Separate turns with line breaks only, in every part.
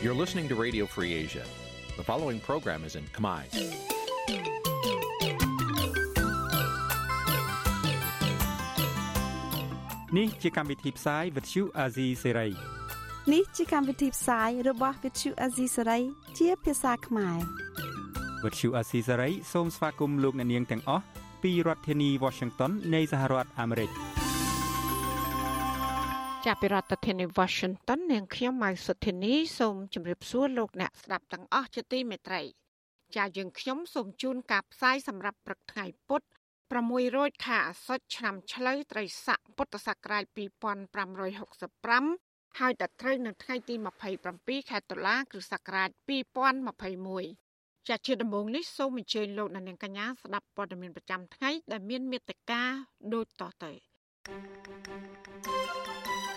You're listening to Radio Free Asia. The following program is in Khmer.
នេះជាកម្មវិធីផ្សាយ Vuthu Azizi Serai
នេះជាកម្មវិធីផ្សាយរបស់ Vuthu Azizi Serai ជាភាសាខ្មែរ
Vuthu Azizi Serai សូមស្វាគមន៍លោកអ្នកនាងទាំងអស់ពីរដ្ឋធានី Washington នៃសហរដ្ឋអាមេរិក។
ចាប់ពីរដ្ឋធានី Washington នាងខ្ញុំម៉ៅសុធានីសូមជម្រាបសួរលោកអ្នកស្ដាប់ទាំងអស់ជាទីមេត្រីចាយើងខ្ញុំសូមជូនការផ្សាយសម្រាប់ព្រឹកថ្ងៃពុទ្ធ600ខែអាសត់ឆ្នាំឆ្លូវត្រីស័កពុទ្ធសករាជ2565ហើយដល់ត្រូវនៅថ្ងៃទី27ខែតុលាគ្រិស្តសករាជ2021ចាជាដំបូងនេះសូមអញ្ជើញលោកអ្នកនាងកញ្ញាស្ដាប់ព័ត៌មានប្រចាំថ្ងៃដែលមានមេត្តាដូចតទៅ thank you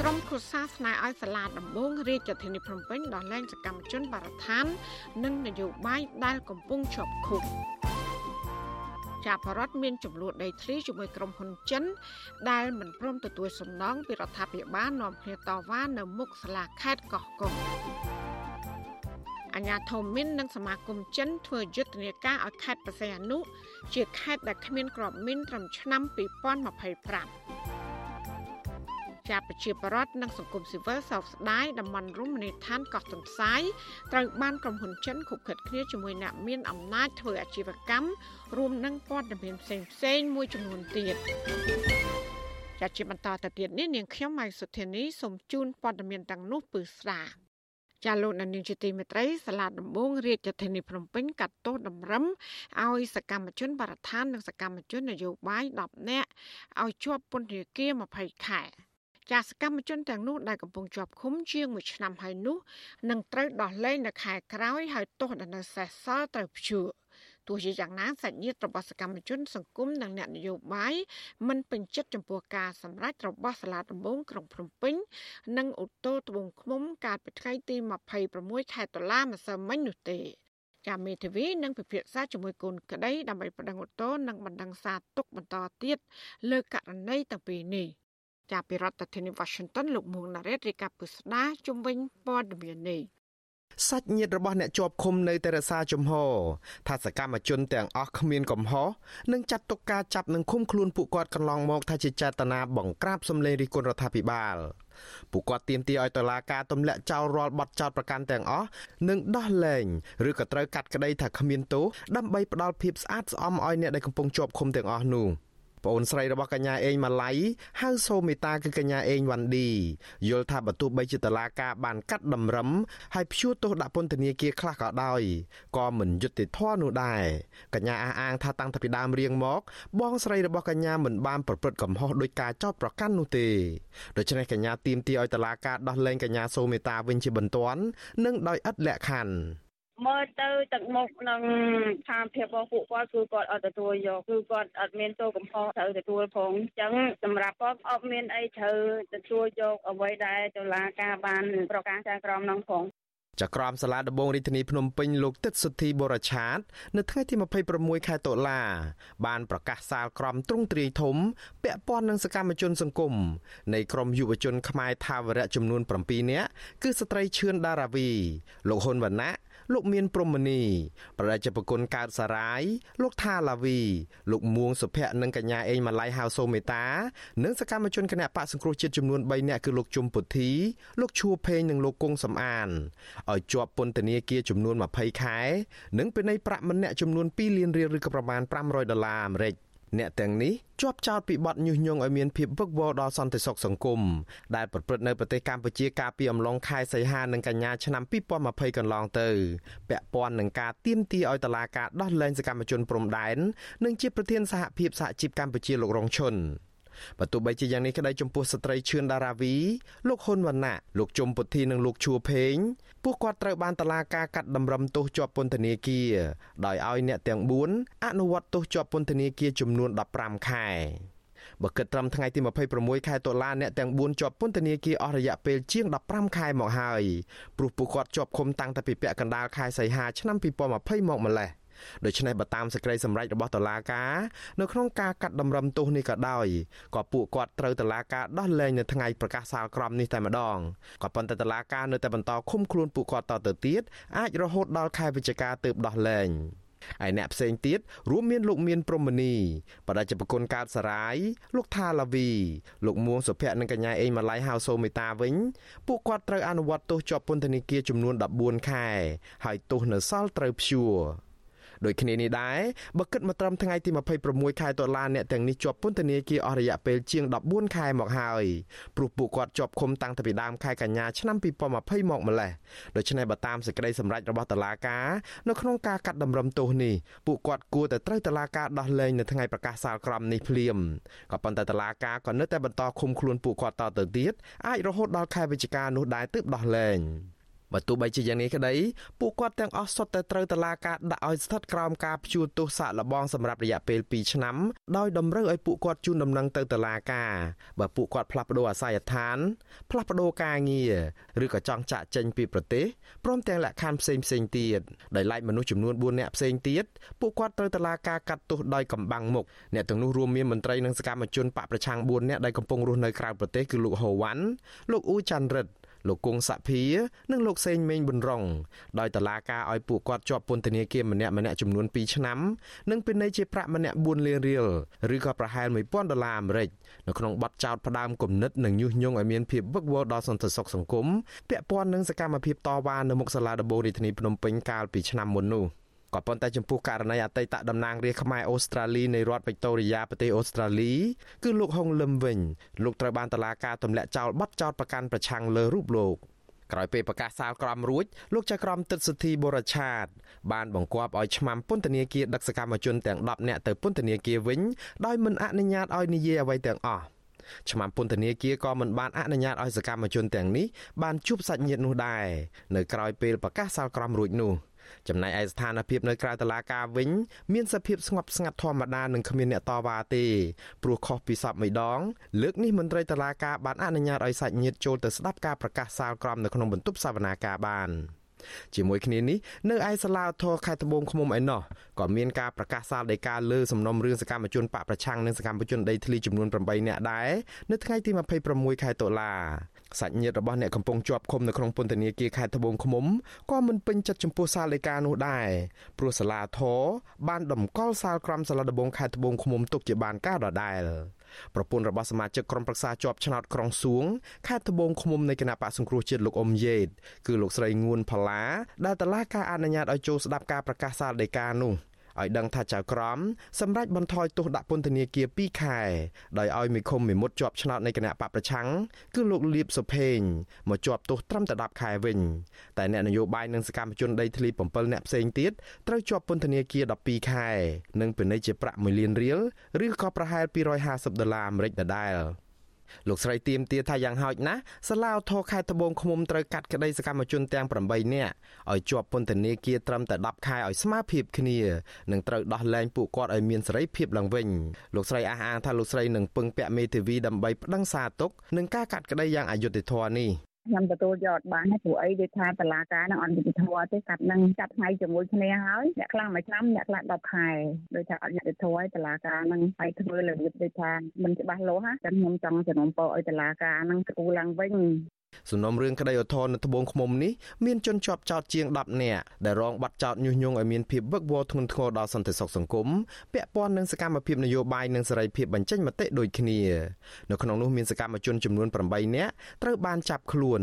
ក្រុមគ្រួសារស្នើឲ្យសាលាដំបងរាជធានីភ្នំពេញដោះលែងសកម្មជនបរិស្ថាន និងនយោបាយដែលកំពុងជាប់ឃុំចាប់រដ្ឋមានចំនួនដីធ្លីជាមួយក្រុមហ៊ុនចិន ដែលមិនព្រមទទួលសំណងពីរដ្ឋាភិបាលនាំគ្នាតវ៉ានៅមុខសាលាខេត្តកោះកុងអាញាធមមីននិងសមាគមចិនធ្វើយុទ្ធនាការឲ្យខេត្តបរសៃអនុជាខេត្តដែលគ្មានក្របមីនត្រឹមឆ្នាំ2025 ជាប្រជាពលរដ្ឋនិងសង្គមស៊ីវិលសោកស្ដាយតំបន់រមណីយដ្ឋានកោះទន្សាយត្រូវបានក្រុមហ៊ុនចិនខុបខិតគ្នាជាមួយអ្នកមានអំណាចធ្វើអាជីវកម្មរួមនឹងព័ត៌មានផ្សេងផ្សេងមួយចំនួនទៀតជាជាបន្តទៅទៀតនេះនាងខ្ញុំម៉ៃសុធានីសូមជូនព័ត៌មានទាំងនោះពឺស្ដាចាលោកនានីជាទីមេត្រីសាលាដំបងរាជធានីភ្នំពេញកាត់ទោសតម្រឹមឲ្យសកម្មជនបរិស្ថាននិងសកម្មជននយោបាយ10នាក់ឲ្យជាប់ពន្ធនាគារ20ខែ ចាសកម្មជនទាំងនោះដែលកំពុងជាប់ឃុំជាង1ឆ្នាំហើយនោះនឹងត្រូវដោះលែងនៅខែក្រោយហើយទោសដែលនៅសេសសល់ត្រូវព្យួរទោះជាយ៉ាងណាសាច់ញាតិរបស់សកម្មជន សង្គមនិងអ្នកនយោបាយមិនពេញចិត្តចំពោះការសម្រេចរបស់សាលាដំបងក្រុងភ្នំពេញ និងឧទ្ធរត្បូងឃ្មុំកាលពីថ្ងៃទី26ខែតុលាម្សិលមិញនោះទេចាមេធាវីនឹងពិភាក្សាជាមួយកូនក្តីដើម្បីប្តឹងឧទ្ធរនិងបណ្ដឹងសារទុកបន្តទៀតលើករណីទាំងពីរនេះ ចាប់ពីរដ្ឋធានី Washington លោកមួងណារ៉េតរាយការណ៍ពុស្ដាជំវិញព័ត៌មាននេះ
សាច់ញាតិរបស់អ្នកជាប់ឃុំនៅតែរក្សាជំហរថាសកម្មជនទាំងអស់គ្មានកំហុសនិងចាត់ទុកការចាប់និងឃុំខ្លួនពួកគាត់កន្លងមកថាជាចេតនាបង្ក្រាបសម្លេងរិះគន់រដ្ឋាភិបាលពួកគាត់ទាមទារឲ្យតុលាការទម្លាក់ចោលរាល់បទចោទប្រកាន់ទាំងអស់និងដោះលែងឬក៏ត្រូវកាត់ក្តីថាគ្មានទោសដើម្បីផ្ដល់ភាពស្អាតស្អំឲ្យអ្នកដែលកំពុងជាប់ឃុំទាំងអស់នោះ។ ប្អូនស្រីរបស់កញ្ញាអេងម៉ាឡៃហៅសូមេតាគឺកញ្ញាអេងវ៉ាន់ឌីយល់ថាបើទោះបីជាតឡាការបានកាត់តម្រឹមហើយព្យួរទោសដាក់ពន្ធនាគារខ្លះក៏ដោយក៏មិនយុត្តិធម៌នោះដែរកញ្ញាអះអាងថាតាំងពីដើមរៀងមក បងស្រីរបស់កញ្ញាមិនបានប្រព្រឹត្តកំហុសដោយការចោទប្រកាន់នោះទេដូច្នេះកញ្ញាទាមទារឲ្យតឡាការដោះលែងកញ្ញាសូមេតាវិញជាបន្ទាន់និងដោយឥតលក្ខខណ្ឌ
មើលទៅទឹកមុខនឹងស្ថានភាពរបស់ពួកគាត់គឺគាត់អត់ទទួលយកគឺគាត់អត់មានទោសកំហុសត្រូវទទួលផងអញ្ចឹងសម្រាប់គាត់អត់មានអីត្រូវទទួលយកអ្វីដែលតុលាការបានប្រកាសចែងក្រមនោះផង
ចក្រមសាលាដំបងរាជធានីភ្នំពេញលោកទឹកសុធីបរឆាត នៅថ្ងៃទី26ខែតុលាបានប្រកាសសាលក្រមទ្រង់ទ្រាយធំ ពាក់ព័ន្ធនឹងសកម្មជនសង្គមនៃក្រមយុវជនខ្មែរថាវរៈចំនួន7នាក់គឺស្ត្រីឈឿនដារាវីលោកហ៊ុនវណ្ណៈ លោកមានព្រំមនីប្រជាប្រគុណកើតសារាយលោកថាឡាវីលោកមួងសុភ័ក្រនិងកញ្ញាអេងម៉ាឡៃហៅសូមេតានិងសកម្មជនគណៈបកសង្គ្រោះជាតិចំនួន3នាក់គឺលោកជុំពុទ្ធីលោកឈួភេងនិងលោកគង់សំអានឲ្យជាប់ពន្ធនាគារចំនួន20ខែ និងពិន័យប្រាក់ម្នាក់ចំនួន2លានរៀលឬក៏ប្រមាណ500ដុល្លារអាមេរិក អ្នកទាំងនេះជាប់ចោទពីបទញុះញង់ឲ្យមានភាពវឹកវរដល់សន្តិសុខសង្គមដែលប្រព្រឹត្តនៅប្រទេសកម្ពុជាកាលពីអំឡុងខែសីហានិងកញ្ញាឆ្នាំ2020កន្លងទៅពាក់ព័ន្ធនឹងការទាមទារឲ្យតុលាការដោះលែងសកម្មជនព្រំដែននិងជាប្រធានសហភាពសហជីពកម្ពុជាលោករងឈុនបើទោះបីជាយ៉ាងនេះក្តីចំពោះស្ត្រីឈឿនដារាវីលោកហ៊ុនវណ្ណៈលោកជុំពុទ្ធីនិងលោកឈួភេង ពួកគាត់ត្រូវបានតឡាការកាត់តម្រឹមទោសជាប់ពន្ធនាគារដោយឲ្យអ្នកទាំង4អនុវត្តទោសជាប់ពន្ធនាគារចំនួន15ខែបើគិតត្រឹមថ្ងៃទី26ខែតុលាអ្នកទាំង4ជាប់ពន្ធនាគារអស់រយៈពេលជាង15ខែមកហើយព្រោះពួកគាត់ជាប់ឃុំតាំងតែពីពាក់កណ្ដាលខែសីហាឆ្នាំ2020មកម្លេះ ដូច្នេះបើតាមសេចក្តីសម្រេចរបស់តុលាការនៅក្នុងការកាត់តម្រឹមទោសនេះក៏ដោយក៏ពួកគាត់ត្រូវតុលាការដោះលែងនៅថ្ងៃប្រកាសសាលក្រមនេះតែម្ដងក៏ប៉ុន្តែតុលាការនៅតែបន្តឃុំខ្លួនពួកគាត់តទៅទៀតអាចរហូតដល់ខែវិច្ឆិកាទើបដោះលែងឯអ្នកផ្សេងទៀតរួមមានលោកមានព្រំមនីបដិជប្រគុណកើតសរាយលោកថាឡាវីលោកមួងសុភ័ក្រនិងកញ្ញាអេងម៉ាឡៃហៅសូមេតាវិញពួកគាត់ត្រូវអនុវត្តទោសជាប់ពន្ធនាគារចំនួន14ខែហើយទោសនៅសល់ត្រូវព្យួរ ដូចគ្នានេះដែរបើគិតមកត្រឹមថ្ងៃទី26ខែតុលាអ្នកទាំងនេះជាប់ពន្ធនាគារអស់រយៈពេលជាង14ខែមកហើយព្រោះពួកគាត់ជាប់ឃុំតាំងពីដើមខែកញ្ញាឆ្នាំ2020មកម្លេះដូច្នេះបើតាមសេចក្តីសម្រេចរបស់តុលាការនៅក្នុងការកាត់តម្រឹមទោសនេះពួកគាត់គួរតែត្រូវតុលាការដោះលែងនៅថ្ងៃប្រកាសសាលក្រមនេះភ្លាមក៏ប៉ុន្តែតុលាការក៏នៅតែបន្តឃុំខ្លួនពួកគាត់តទៅទៀតអាចរហូតដល់ខែវិច្ឆិកានោះដែរទើបដោះលែង បើទោះបីជាយ៉ាងនេះក្តីពួកគាត់ទាំងអស់សុទ្ធតែត្រូវតឡាការដាក់ឲ្យស្ថិតក្រោមការព្យួរទោសសាកល្បងសម្រាប់រយៈពេល2ឆ្នាំដោយតម្រូវឲ្យពួកគាត់ជូនដំណឹងទៅតឡាការបើពួកគាត់ផ្លាស់ប្ដូរអាសយដ្ឋាន ផ្លាស់ប្ដូរការងារឬក៏ចង់ចាក់ចេញពីប្រទេសព្រមទាំងលក្ខខណ្ឌផ្សេងផ្សេងទៀតដោយឡែកមនុស្សចំនួន4នាក់ផ្សេងទៀតពួកគាត់ត្រូវតឡាការកាត់ទោសដោយកំបាំងមុខអ្នកទាំងនោះរួមមានមន្ត្រីនិងសកម្មជនបកប្រឆាំង4នាក់ដែលកំពុងរស់នៅក្រៅប្រទេសគឺលោកហូវ៉ាន់លោកអ៊ូចាន់រិទ្ធ លោកគង់សភានិងលោកសេងមេងប៊ុនរងដោយតឡាការឲ្យពួកគាត់ជាប់ពន្ធនាគារម្នាក់ម្នាក់ចំនួន2ឆ្នាំនិងពិន័យជាប្រាក់ម្នាក់4លានរៀលឬក៏ប្រហែល1000ដុល្លារអាមេរិកនៅក្នុងបទចោទផ្ដើមគំនិតនិងញុះញង់ឲ្យមានភាពវឹកវរដល់សន្តិសុខសង្គមពាក់ព័ន្ធនឹងសកម្មភាពតវ៉ានៅមុខសាលាដំបូងរាជធានីភ្នំពេញកាលពីឆ្នាំមុននោះ។ ក៏ប៉ុន្តែចំពោះករណីអតីតតំណាងរាស្ត្រខ្មែរអូស្ត្រាលីនៃរដ្ឋវិកតូរីយ៉ាប្រទេសអូស្ត្រាលីគឺលោកហុងលឹមវិញលោកត្រូវបានតុលាការទម្លាក់ចោលបទចោទប្រកាន់ប្រឆាំងលើរូបលោកក្រោយពេលប្រកាសសាលក្រមរួចលោកចៅក្រមទឹកសុធីបូរឆាត បានបង្គាប់ឲ្យឆ្មាំពន្ធនាគារដឹកសកម្មជនទាំង10នាក់ទៅពន្ធនាគារវិញដោយមិនអនុញ្ញាតឲ្យនិយាយអ្វីទាំងអស់ឆ្មាំពន្ធនាគារក៏មិនបានអនុញ្ញាតឲ្យសកម្មជនទាំងនេះបានជួបសាច់ញាតិនោះដែរនៅក្រោយពេលប្រកាសសាលក្រមរួចនោះ។ ចំណែកឯស្ថានភាពនៅក្រៅតុលាការវិញមានសភាពស្ងប់ស្ងាត់ធម្មតានិងគ្មានអ្នកតវ៉ាទេព្រោះខុសពីសពមួយដង លើកនេះមន្ត្រីតុលាការបានអនុញ្ញាតឲ្យសាច់ញាតិចូលទៅស្ដាប់ការប្រកាសសាលក្រមនៅក្នុងបន្ទប់សវនាការបានជាមួយគ្នានេះនៅឯសាលាឧទ្ធរខេត្តត្បូងឃ្មុំឯណោះក៏មានការប្រកាសសាលដីកាលើសំណុំរឿងសកម្មជនបកប្រឆាំងនិងសកម្មជនដីធ្លីចំនួន8នាក់ដែរនៅថ្ងៃទី26ខែតុលា សាច់ញាតិរបស់អ្នកកំពុងជាប់ឃុំនៅក្នុងពន្ធនាគារខេត្តត្បូងឃ្មុំក៏មិនពេញចិត្តចំពោះសាលដីកានោះដែរព្រោះសាលាធរបានតម្កល់សាលក្រមសាលាដំបងខេត្តត្បូងឃ្មុំទុកជាបានការដដែលប្រពន្ធរបស់សមាជិកក្រុមប្រឹក្សាជាប់ឆ្នោតក្រុងសួងខេត្តត្បូងឃ្មុំនៃគណៈបកសង្គ្រោះជាតិលោកអ៊ុំយេតគឺលោកស្រីងួនផល្លាដែលតឡាការអនុញ្ញាតឲ្យចូលស្ដាប់ការប្រកាសសាលដីកានោះ ឲ្យដឹងថាចៅក្រមសម្រាប់បន្ថយទោសដាក់ពន្ធនាគារ2ខែដោយឲ្យមេឃុំមេមត់ជាប់ឆ្នោតនៃគណៈបកប្រឆាំងគឺលោកលៀបសុភេងមកជាប់ទោសត្រឹមតែ10ខែវិញតែអ្នកនយោបាយនិងសកម្មជនដីធ្លី7អ្នកផ្សេងទៀតត្រូវជាប់ពន្ធនាគារ12ខែ និងពិន័យជាប្រាក់1លានរៀលឬក៏ប្រហែល250ដុល្លារអាមេរិកដដែល។ លោកស្រីទៀមទាថាយ៉ាងហោចណាស់សាឡាវធរខេត្តត្បូងឃ្មុំត្រូវកាត់ក្តីសកម្មជនទាំង8នាក់ឲ្យជាប់ពន្ធនាគារត្រឹមតែ10ខែឲ្យស្មើភាពគ្នានិងត្រូវដោះលែងពួកគាត់ឲ្យមានសេរីភាពឡើងវិញលោកស្រីអះអាងថាលោកស្រីនឹងពឹងពាក់មេធាវីដើម្បីប្តឹងសារទុកនឹងការកាត់ក្តីយ៉ាងអយុត្តិធម៌នេះ
ខ្ញុំទទួលយកអត់បានទេព្រោះអីដូចថាតឡាការនឹងអត់យុត្តិធម៌ទេកាត់នឹងចាប់ថ្ងៃជាមួយគ្នាហើយអ្នកខ្លះមួយឆ្នាំអ្នកខ្លះ10ខែដូចថាអត់យុត្តិធម៌ឯតឡាការនឹងហើយធ្វើរបៀបដូចថាមិនច្បាស់លាស់ណាចឹងខ្ញុំចង់ជំនុំពរឲ្យតឡាការនឹងស្គូឡើងវិញ
សំណុំរឿងក្តីឧទ្ធរណ៍នៅត្បូងឃ្មុំនេះមានជនជាប់ចោតជាង10នាក់ដែលរងបាត់ចោតញុះញង់ឲ្យមានភាពវឹកវរធ្ងន់ធ្ងរដល់សន្តិសុខសង្គមពាក់ព័ន្ធនឹងសកម្មភាពនយោបាយនិងសេរីភាពបញ្ចេញមតិដូចគ្នានៅក្នុងនោះមានសកម្មជនចំនួន8នាក់ត្រូវបានចាប់ខ្លួន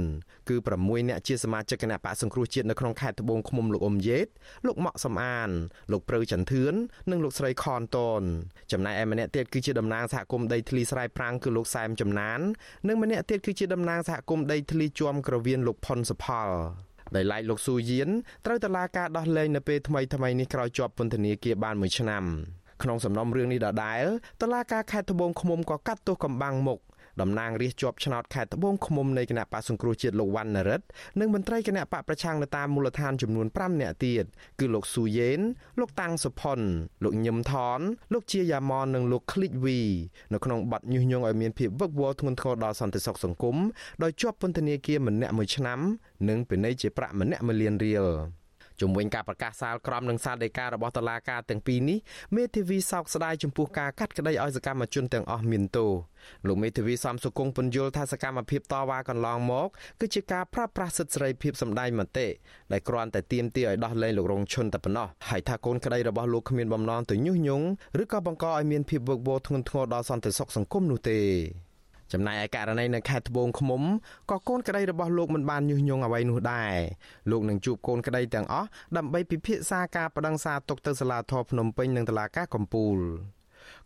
គឺ6នាក់ជាសមាជិកគណៈបកសង្គ្រោះជាតិនៅក្នុងខេត្តត្បូងឃ្មុំលោកអ៊ុំយេតលោកម៉ាក់សំអាន លោកព្រៅចន្ទឿននិងលោកស្រីខនតនចំណែកឯម្នាក់ទៀតគឺជាតំណាងសហគមន៍ដីធ្លីស្រែប្រាំងគឺលោកសែមចំណាន និងម្នាក់ទៀតគឺជាតំណាងសហគមន៍ដីធ្លីជាំក្រវៀនលោកផុនសុផលដោយឡែកលោកស៊ូយៀនត្រូវតឡាការដោះលែងនៅពេលថ្មីថ្មីនេះក្រោយជាប់ពន្ធនាគារបានមួយឆ្នាំក្នុងសំណុំរឿងនេះដដែលតឡាការខេត្តត្បូងឃ្មុំក៏កាត់ទោសកំបាំងមុខ តំណាងរាស្ត្រជាប់ឆ្នោតខេត្តត្បូងឃ្មុំនៃគណៈបកសង្គ្រោះជាតិលោកវណ្ណរិទ្ធនិងមន្ត្រីគណៈបកប្រឆាំងនៅតាមមូលដ្ឋានចំនួន5នាក់ទៀតគឺលោកស៊ូយេនលោកតាំងសុផុនលោកញឹមថនលោកជាយ៉ាម៉ននិងលោកឃ្លីកវីនៅក្នុងបទញុះញង់ឲ្យមានភាពវឹកវរធ្ងន់ធ្ងរដល់សន្តិសុខសង្គមដោយជាប់ពន្ធនាគារម្នាក់មួយឆ្នាំនិងពិន័យជាប្រាក់ម្នាក់1លានរៀល ជំវិញការប្រកាសសាលក្រមនិងសាលដីការបស់តុលាការទាំងពីរនេះមេធាវីសោកស្ដាយចំពោះការកាត់ក្តីឲ្យសកម្មជនទាំងអស់មានទោសលោកមេធាវីសំសុគង្គពន្យល់ថាសកម្មភាពតវ៉ាកន្លងមកគឺជាការប្រើប្រាស់សិទ្ធិសេរីភាពសម្ដែងមតិដែលគ្រាន់តែទាមទារឲ្យដោះលែងលោករងឈុនតែប៉ុណ្ណោះហើយថាកូនក្តីរបស់លោកគ្មានបំណងទៅញុះញង់ឬក៏បង្កឲ្យមានភាពវឹកវរធ្ងន់ធ្ងរដល់សន្តិសុខសង្គមនោះទេ ចំណែកឯករណីនៅខេត្តត្បូងឃ្មុំក៏កូនក្តីរបស់លោកមិនបានញុះញង់អ្វីនោះដែរលោកនឹងជួបកូនក្តីទាំងអស់ដើម្បីពិភាក្សាការបដិងសាទុកទៅសាលាធរភ្នំពេញនិងតុលាការកំពូល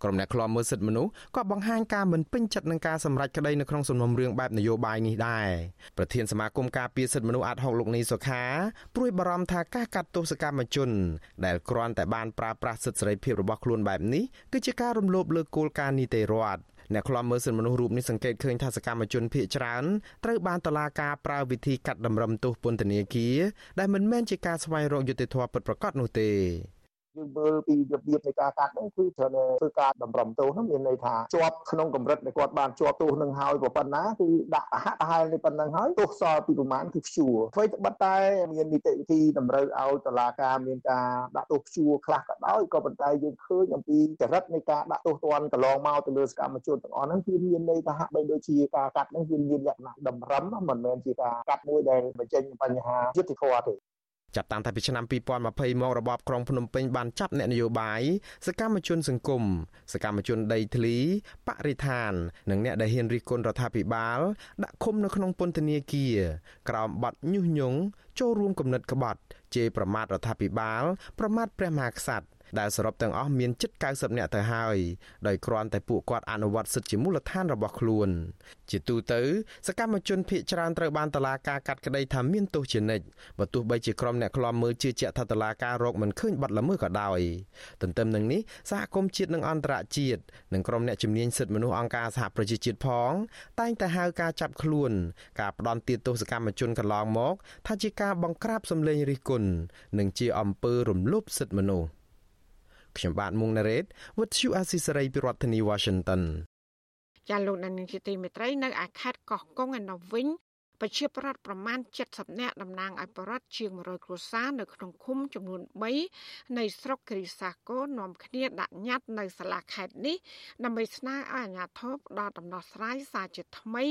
ក្រុមអ្នកខ្លាំមើលសិទ្ធិមនុស្សក៏បង្ហាញការមិនពេញចិត្តនឹងការសម្រេចក្តីនៅក្នុងសំណុំរឿងបែបនយោបាយនេះដែរប្រធានសមាគមការពារសិទ្ធិមនុស្សអាត់ហុកលោកនីសុខាព្រួយបារម្ភថាការកាត់ទោសកម្មជន ដែលគ្រាន់តែបានប្រើប្រាស់សិទ្ធិសេរីភាពរបស់ខ្លួនបែបនេះគឺជាការរំលោភលើគោលការណ៍នីតិរដ្ឋ អ្នកខ្លាំមើលសិទ្ធិមនុស្សរូបនេះសង្កេតឃើញថាសកម្មជនភៀសច្រើនត្រូវបានតុលាការប្រើវិធីកាត់តម្រឹមទោសពន្ធនាគារដែលមិនមែនជាការស្វែងរកយុត្តិធម៌ពិតប្រាកដនោះទេ
យើងមើលពីរបៀបនៃការកាត់ហ្នឹងគឺត្រូវតែធ្វើការតម្រឹមទោសហ្នឹងមានន័យថាជាប់ក្នុងកម្រិតដែលគាត់បានជាប់ទោសនឹងហើយប៉ុណ្ណាគឺដាក់ប្រហាក់ប្រហែលនេះប៉ុណ្ណឹងហើយទោសសល់ពីប្រមាណគឺព្យួរអ្វីត្បិតតែមាននីតិវិធីតម្រូវឲ្យតុលាការមានការដាក់ទោសព្យួរខ្លះក៏ដោយក៏ប៉ុន្តែយើងឃើញអំពីចរិតនៃការដាក់ទោសទណ្ឌកន្លងមកទៅលើសកម្មជនទាំងអស់ហ្នឹងគឺមានន័យថាហាក់បីដូចជាការកាត់ហ្នឹងវាមានលក្ខណៈតម្រឹមមិនមែនជាការកាត់មួយដែលបញ្ចេញបញ្ហាយុត្តិធម៌ទេ
ចាប់តាំងតែពីឆ្នាំ2020មករបបក្រុងភ្នំពេញបានចាប់អ្នកនយោបាយសកម្មជនសង្គមសកម្មជនដីធ្លីបរិស្ថាន និងអ្នកដែលហ៊ានរិះគន់រដ្ឋាភិបាល ដាក់ឃុំនៅក្នុងពន្ធនាគារក្រោមបទញុះញង់ចូលរួមគំនិតក្បត់ជេរប្រមាថរដ្ឋាភិបាល ប្រមាថព្រះមហាក្សត្រ ដែលសរុបទាំងអស់មានជិត90នាក់ទៅហើយដោយគ្រាន់តែពួកគាត់អនុវត្តសិទ្ធិជាមូលដ្ឋានរបស់ខ្លួនជាទូទៅសកម្មជនភៀសច្រើនត្រូវបានតឡាការកាត់ក្តីថាមានទោសជានិច្ចបើទោះបីជាក្រុមអ្នកខ្លាំមើលជឿជាក់ថាតឡាការរកមិនឃើញបាត់ល្មើសក៏ដោយទន្ទឹមនឹងនេះសហគមន៍ជាតិនិងអន្តរជាតិនិងក្រុមអ្នកជំនាញសិទ្ធិមនុស្សអង្គការសហប្រជាជាតិផង តែងតែហៅការចាប់ខ្លួន ការផ្ដន់ទាទោសកម្មជនកន្លងមក ថាជាការបង្ក្រាបសម្លេងរិះគន់និងជាអំពើរំលោភសិទ្ធិមនុស្ស ខ្ញុំបាទមុងណារ៉េត With you Asisari ពីរដ្ឋធានី Washington
ចាលោកនាងជាទីមេត្រីនៅឯខេត្តកោះកុងឯណោះវិញប្រជាប្រដ្ឋប្រមាណ70នាក់តំណាងឲ្យប្រដ្ឋជាង100គ្រួសារនៅក្នុងឃុំចំនួន3នៃស្រុកគិរីសាគរនាំគ្នាដាក់ញត្តិនៅសាលាខេត្តនេះដើម្បីស្នើឲ្យអាជ្ញាធរផ្ដល់ដំណោះស្រាយសារជាថ្មី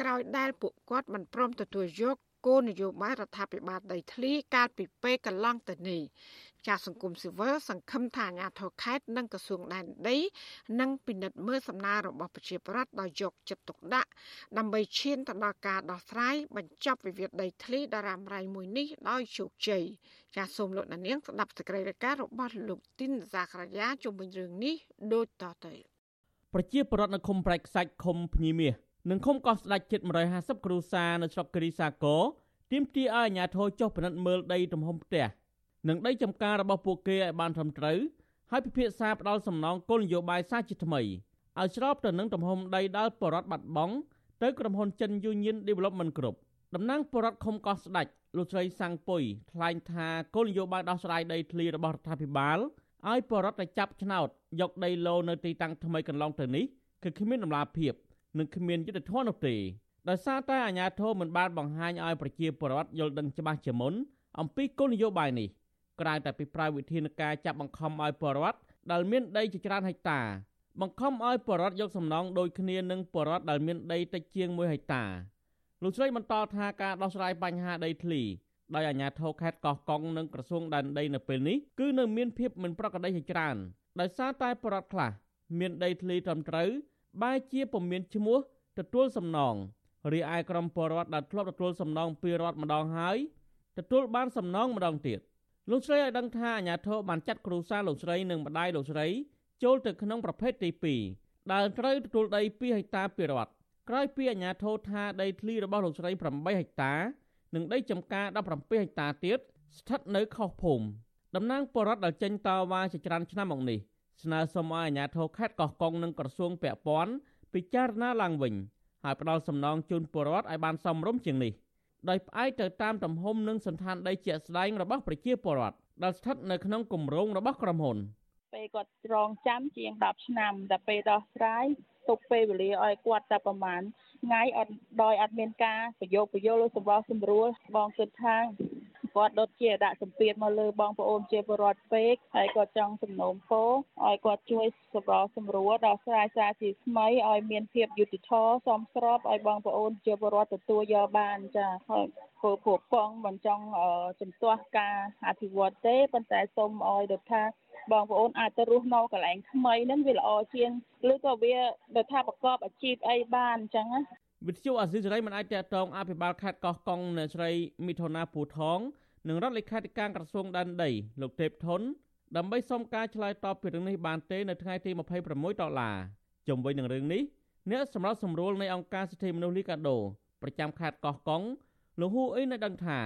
ក្រោយដែលពួកគាត់មិនព្រមទទួលយកគោលនយោបាយរដ្ឋាភិបាលដីធ្លីកាលពីពេលកន្លងទៅនេះ ចាសង្គមស៊ីវិលសង្ឃឹមថាអាជ្ញាធរខេត្តនិងក្រសួងដែនដីនឹងពិនិត្យមើលសំណើរបស់ប្រជាពលរដ្ឋដោយយកចិត្តទុកដាក់ដើម្បីឈានទៅដល់ការដោះស្រាយបញ្ចប់វិវាទដីធ្លីដ៏រ៉ាំរ៉ៃមួយនេះដោយជោគជ័យចាសសូមលោកនាងស្ដាប់សេចក្តីរាយការណ៍របស់លោកទីនសាករាយាជុំវិញរឿងនេះដូចតទៅ
ប្រជាពលរដ្ឋនៅឃុំប្រែកខ្សាច់ឃុំភ្ញីមាសនិងឃុំកោះស្ដេចជិត150គ្រួសារនៅស្រុកគិរីសាគរទាមទារឲ្យអាជ្ញាធរចុះពិនិត្យមើលដីទំហំផ្ទះ និងដីចំការរបស់ពួកគេឲ្យបានត្រឹមត្រូវហើយពិភាក្សាផ្ដាល់សំណងគោលនយោបាយសាជាថ្មីឲ្យស្របទៅនឹងទំហំដីដែលបរដ្ឋបាត់បង់ទៅក្រុមហ៊ុនចិន Union Development Group តំណាងបរដ្ឋខុំកោះស្ដាច់លោកស្រីសាំងពុយថ្លែងថាគោលនយោបាយដោះស្រាយដីធ្លីរបស់រដ្ឋាភិបាលឲ្យបរដ្ឋតែចាប់ឆ្នោតយកដីឡូនៅទីតាំងថ្មីកន្លងទៅនេះគឺគ្មានដំណាភាពនិងគ្មានយុទ្ធធននោះទេដោយសារតែអាជ្ញាធរមិនបានបង្ហាញឲ្យប្រជាពលរដ្ឋយល់ដឹងច្បាស់ជាមុនអំពីគោលនយោបាយនេះ ក្រៅតែពីប្រើវិធានការចាប់បង្ខំឲ្យពលរដ្ឋដែលមានដីជាច្រើនហិកតា បង្ខំឲ្យពលរដ្ឋយកសំណងដូចគ្នានឹងពលរដ្ឋដែលមានដីតិចជាង1ហិកតាលោកស្រីបន្តថាការដោះស្រាយបញ្ហាដីធ្លីដោយអាជ្ញាធរខេត្តកោះកុងនិងក្រសួងដែនដីនៅពេលនេះគឺនៅមានភាពមិនប្រក្រតីជាច្រើនដោយសារតែពលរដ្ឋខ្លះមានដីធ្លីត្រឹមត្រូវបែជាពុំមានឈ្មោះទទួលសំណងរីឯក្រុមពលរដ្ឋដែលធ្លាប់ទទួលសំណងពីរដ្ឋម្ដងហើយទទួលបានសំណងម្ដងទៀត លោកស្រីឲ្យដឹងថាអាញាធរបានចាត់គ្រូសាលោកស្រីនិងម្ដាយលោកស្រីចូលទៅក្នុងប្រភេទទី2ដែលត្រូវទទួលដី2ហិកតាពីរដ្ឋក្រោយពីអាញាធរថាដីធ្លីរបស់លោកស្រី8ហិកតា និងដីចំការ17ហិកតាទៀតស្ថិតនៅខុសភូមិតំណាងបរដ្ឋដែលចេញតវ៉ាជាច្រើនឆ្នាំមកនេះស្នើសុំឲ្យអាជ្ញាធរខេត្តកោះកុងនិងក្រសួងពាក់ព័ន្ធពិចារណាឡើងវិញហើយផ្ដល់សំណងជូនពលរដ្ឋឲ្យបានសមរម្យជាងនេះ ដោយផ្អែកទៅតាមទំហំនិងសន្តានដីជាក់ស្ដែងរបស់ប្រជាពលរដ្ឋដែលស្ថិតនៅក្នុងគម្រោងរបស់ក្រុមហ៊ុន
ពេលគាត់រងចាំជាង10ឆ្នាំតែពេលដោះស្រាយទុកពេលវេលាឲ្យគាត់តែប្រហែលថ្ងៃអត់ដោយអត់មានការប្រយោគប្រយល់សម្បោះសម្រួលបងគិតថា គាត់ដុតជាដាក់សម្ពាធមកលើបងប្អូនជាពលរដ្ឋពេកហើយគាត់ចង់សំណូមពរឲ្យគាត់ជួយសម្របសម្រួលដល់ស្រ័យសារជាថ្មីឲ្យមានភាពយុត្តិធម៌សមស្របឲ្យបងប្អូនជាពលរដ្ឋទទួលយកបានចាហើយព្រោះពួកបងមិនចង់ជំទាស់ការអភិវឌ្ឍទេប៉ុន្តែសូមឲ្យរដ្ឋាបងប្អូនអាចទៅរស់នៅកន្លែងថ្មីហ្នឹងវាល្អជាងឬក៏វាដូចថាប្រកបអាជីពអីបានអញ្ចឹងណា
វិទ្យុអាស៊ីសេរីមិនអាចតតងអភិបាលខេត្តកោះកុងនៅស្រីមិថុនាពូថង និងរដ្ឋលេខាធិការក្រសួងដែនដីលោកទេពធុនដើម្បីសុំការឆ្លើយតបពីរឿងនេះបានទេនៅថ្ងៃទី26ដុល្លារជុំវិញនឹងរឿងនេះអ្នកសម្រាប់សម្រួលនៃអង្គការសិទ្ធិមនុស្សលីកាដូប្រចាំខេត្តកោះកុងលោកហ៊ូអ៊ីនៅដឹងថា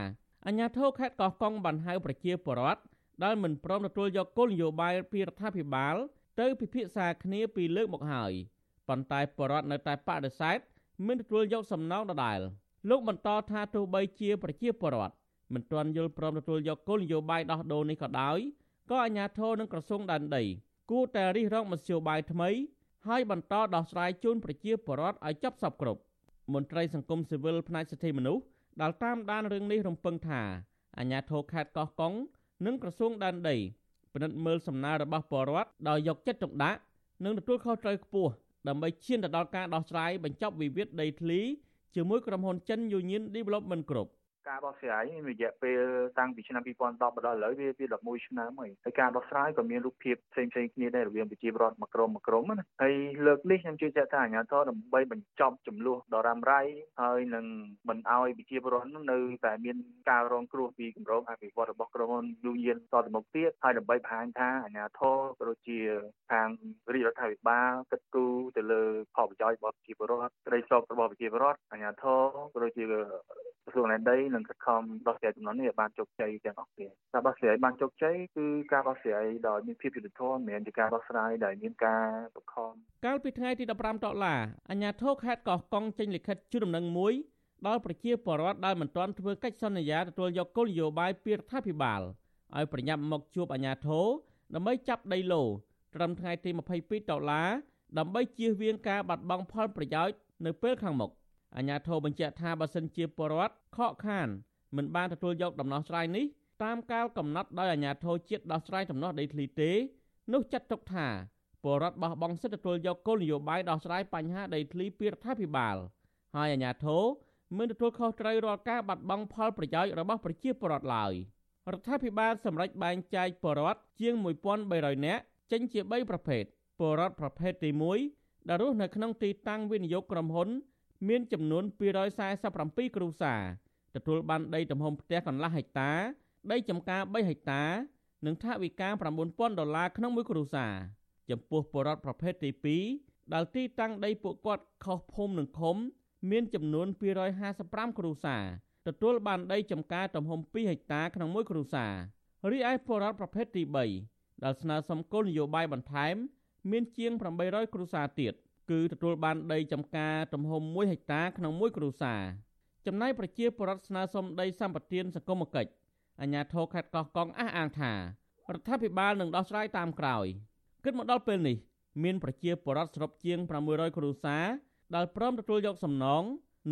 អាជ្ញាធរខេត្តកោះកុងបានហៅប្រជាពលរដ្ឋដែលមិនព្រមទទួលយកគោលនយោបាយពីរដ្ឋាភិបាល ទៅពិភាក្សាគ្នាពីលើកមកហើយប៉ុន្តែបរដ្ឋនៅតែបដិសេធមិនទទួលយកសំណងដដែលលោកបន្តថាទោះបីជាប្រជាពលរដ្ឋ មិនទាន់យល់ព្រមទទួលយកគោលនយោបាយដោះដូរនេះក៏ដោយក៏អាជ្ញាធរនិងក្រសួងដែនដីគួរតែរិះរងមធ្យោបាយថ្មីហើយបន្តដោះស្រាយជូនប្រជាពលរដ្ឋឲ្យចប់សពគ្រប់មន្ត្រីសង្គមស៊ីវិលផ្នែកសិទ្ធិមនុស្សដែលតាមដានរឿងនេះរំពឹងថាអាជ្ញាធរខេត្តកោះកុងនិងក្រសួងដែនដីពិនិត្យមើលសំណើរបស់ពលរដ្ឋដោយយកចិត្តទុកដាក់និងទទួលខុសត្រូវខ្ពស់ដើម្បីឈានទៅដល់ការដោះស្រាយបញ្ចប់វិវាទដីធ្លីជាមួយក្រុមហ៊ុនចិន Union Development Group
ការដោះស្រាយមានរយៈពេលតាំងពីឆ្នាំ2010មកដល់ឥឡូវវាវា11ឆ្នាំហើយហើយការដោះស្រាយក៏មានរូបភាពផ្សេងផ្សេងគ្នាដែររវាងប្រជាពលរដ្ឋមួយក្រុមមួយក្រុមណាហើយលើកនេះខ្ញុំជឿជាក់ថាអាជ្ញាធរដើម្បីបញ្ចប់ចំនួនដ៏រ៉ាំរ៉ៃហើយនឹងមិនឲ្យប្រជាពលរដ្ឋនៅតែមានការរងគ្រោះពីគម្រោងអភិវឌ្ឍរបស់ក្រុមហ៊ុនយូយៀនតទៅមុខទៀតហើយដើម្បីបង្ហាញថាអាជ្ញាធរក៏ដូចជាខាងរាជរដ្ឋាភិបាលគិតគូរទៅលើផលប្រយោជន៍របស់ប្រជាពលរដ្ឋក្តីសោករបស់ប្រជាពលរដ្ឋអាជ្ញាធរក៏ដូចជា ក្រសួងដែនដីនិងខិតខំដោះស្រាយចំនួននេះឲ្យបានជោគជ័យទាំងអស់គ្នាការដោះស្រាយបានជោគជ័យគឺការដោះស្រាយដោយមានភាពយុត្តិធម៌មិនមែនជាការដោះស្រាយដោយមានការបង្ខំ
កាលពីថ្ងៃទី15ដុល្លារអាជ្ញាធរខេត្តកោះកុងចេញលិខិតជូនដំណឹងមួយដល់ប្រជាពលរដ្ឋដែលមិនទាន់ធ្វើកិច្ចសន្យាទទួលយកគោលនយោបាយពីរដ្ឋាភិបាលឲ្យប្រញាប់មកជួបអាជ្ញាធរដើម្បីចាប់ដីឡូត្រឹមថ្ងៃទី22ដុល្លារដើម្បីជៀសវាងការបាត់បង់ផលប្រយោជន៍នៅពេលខាងមុខ អាជ្ញាធរបញ្ជាក់ថាបើសិនជាពលរដ្ឋខកខានមិនបានទទួលយកដំណោះស្រាយនេះតាមកាលកំណត់ដោយអាជ្ញាធរជាតិដោះស្រាយដំណោះដីធ្លីទេនោះចាត់ទុកថាពលរដ្ឋបោះបង់សិទ្ធិទទួលយកគោលនយោបាយដោះស្រាយបញ្ហាដីធ្លីពីរដ្ឋាភិបាលហើយអាជ្ញាធរមិនទទួលខុសត្រូវរាល់ការបាត់បង់ផលប្រយោជន៍របស់ប្រជាពលរដ្ឋឡើយរដ្ឋាភិបាលសម្រេចបែងចែកពលរដ្ឋជាង1300នាក់ចេញជា3ប្រភេទពលរដ្ឋប្រភេទទី1ដែលរស់នៅក្នុងទីតាំងវិនិយោគក្រុមហ៊ុន មានចំនួន247គ្រួសារទទួលបានដីទំហំផ្ទះកន្លះហិកតា ដីចម្ការ3ហិកតា និងថវិកា9000ដុល្លារក្នុងមួយគ្រួសារចំពោះពលរដ្ឋប្រភេទទី2ដែលទីតាំងដីពួកគាត់ខុសភូមិនិងឃុំ មានចំនួន255គ្រួសារទទួលបានដីចម្ការទំហំ2ហិកតាក្នុងមួយគ្រួសាររីឯពលរដ្ឋប្រភេទទី3ដែលស្នើសុំគោលនយោបាយបន្ថែម មានជាង800គ្រួសារទៀត គឺទទួលបានដីចម្ការទំហំ1ហិកតាក្នុងមួយគ្រួសារចំណែកប្រជាពលរដ្ឋស្នើសុំដីសម្បត្តិសង្គមគិច្ចអាជ្ញាធរខេត្តកោះកុងអះអាងថារដ្ឋាភិបាលនឹងដោះស្រាយតាមក្រោយគិតមកដល់ពេលនេះមានប្រជាពលរដ្ឋសរុបជាង600គ្រួសារដែលព្រមទទួលយកសំណង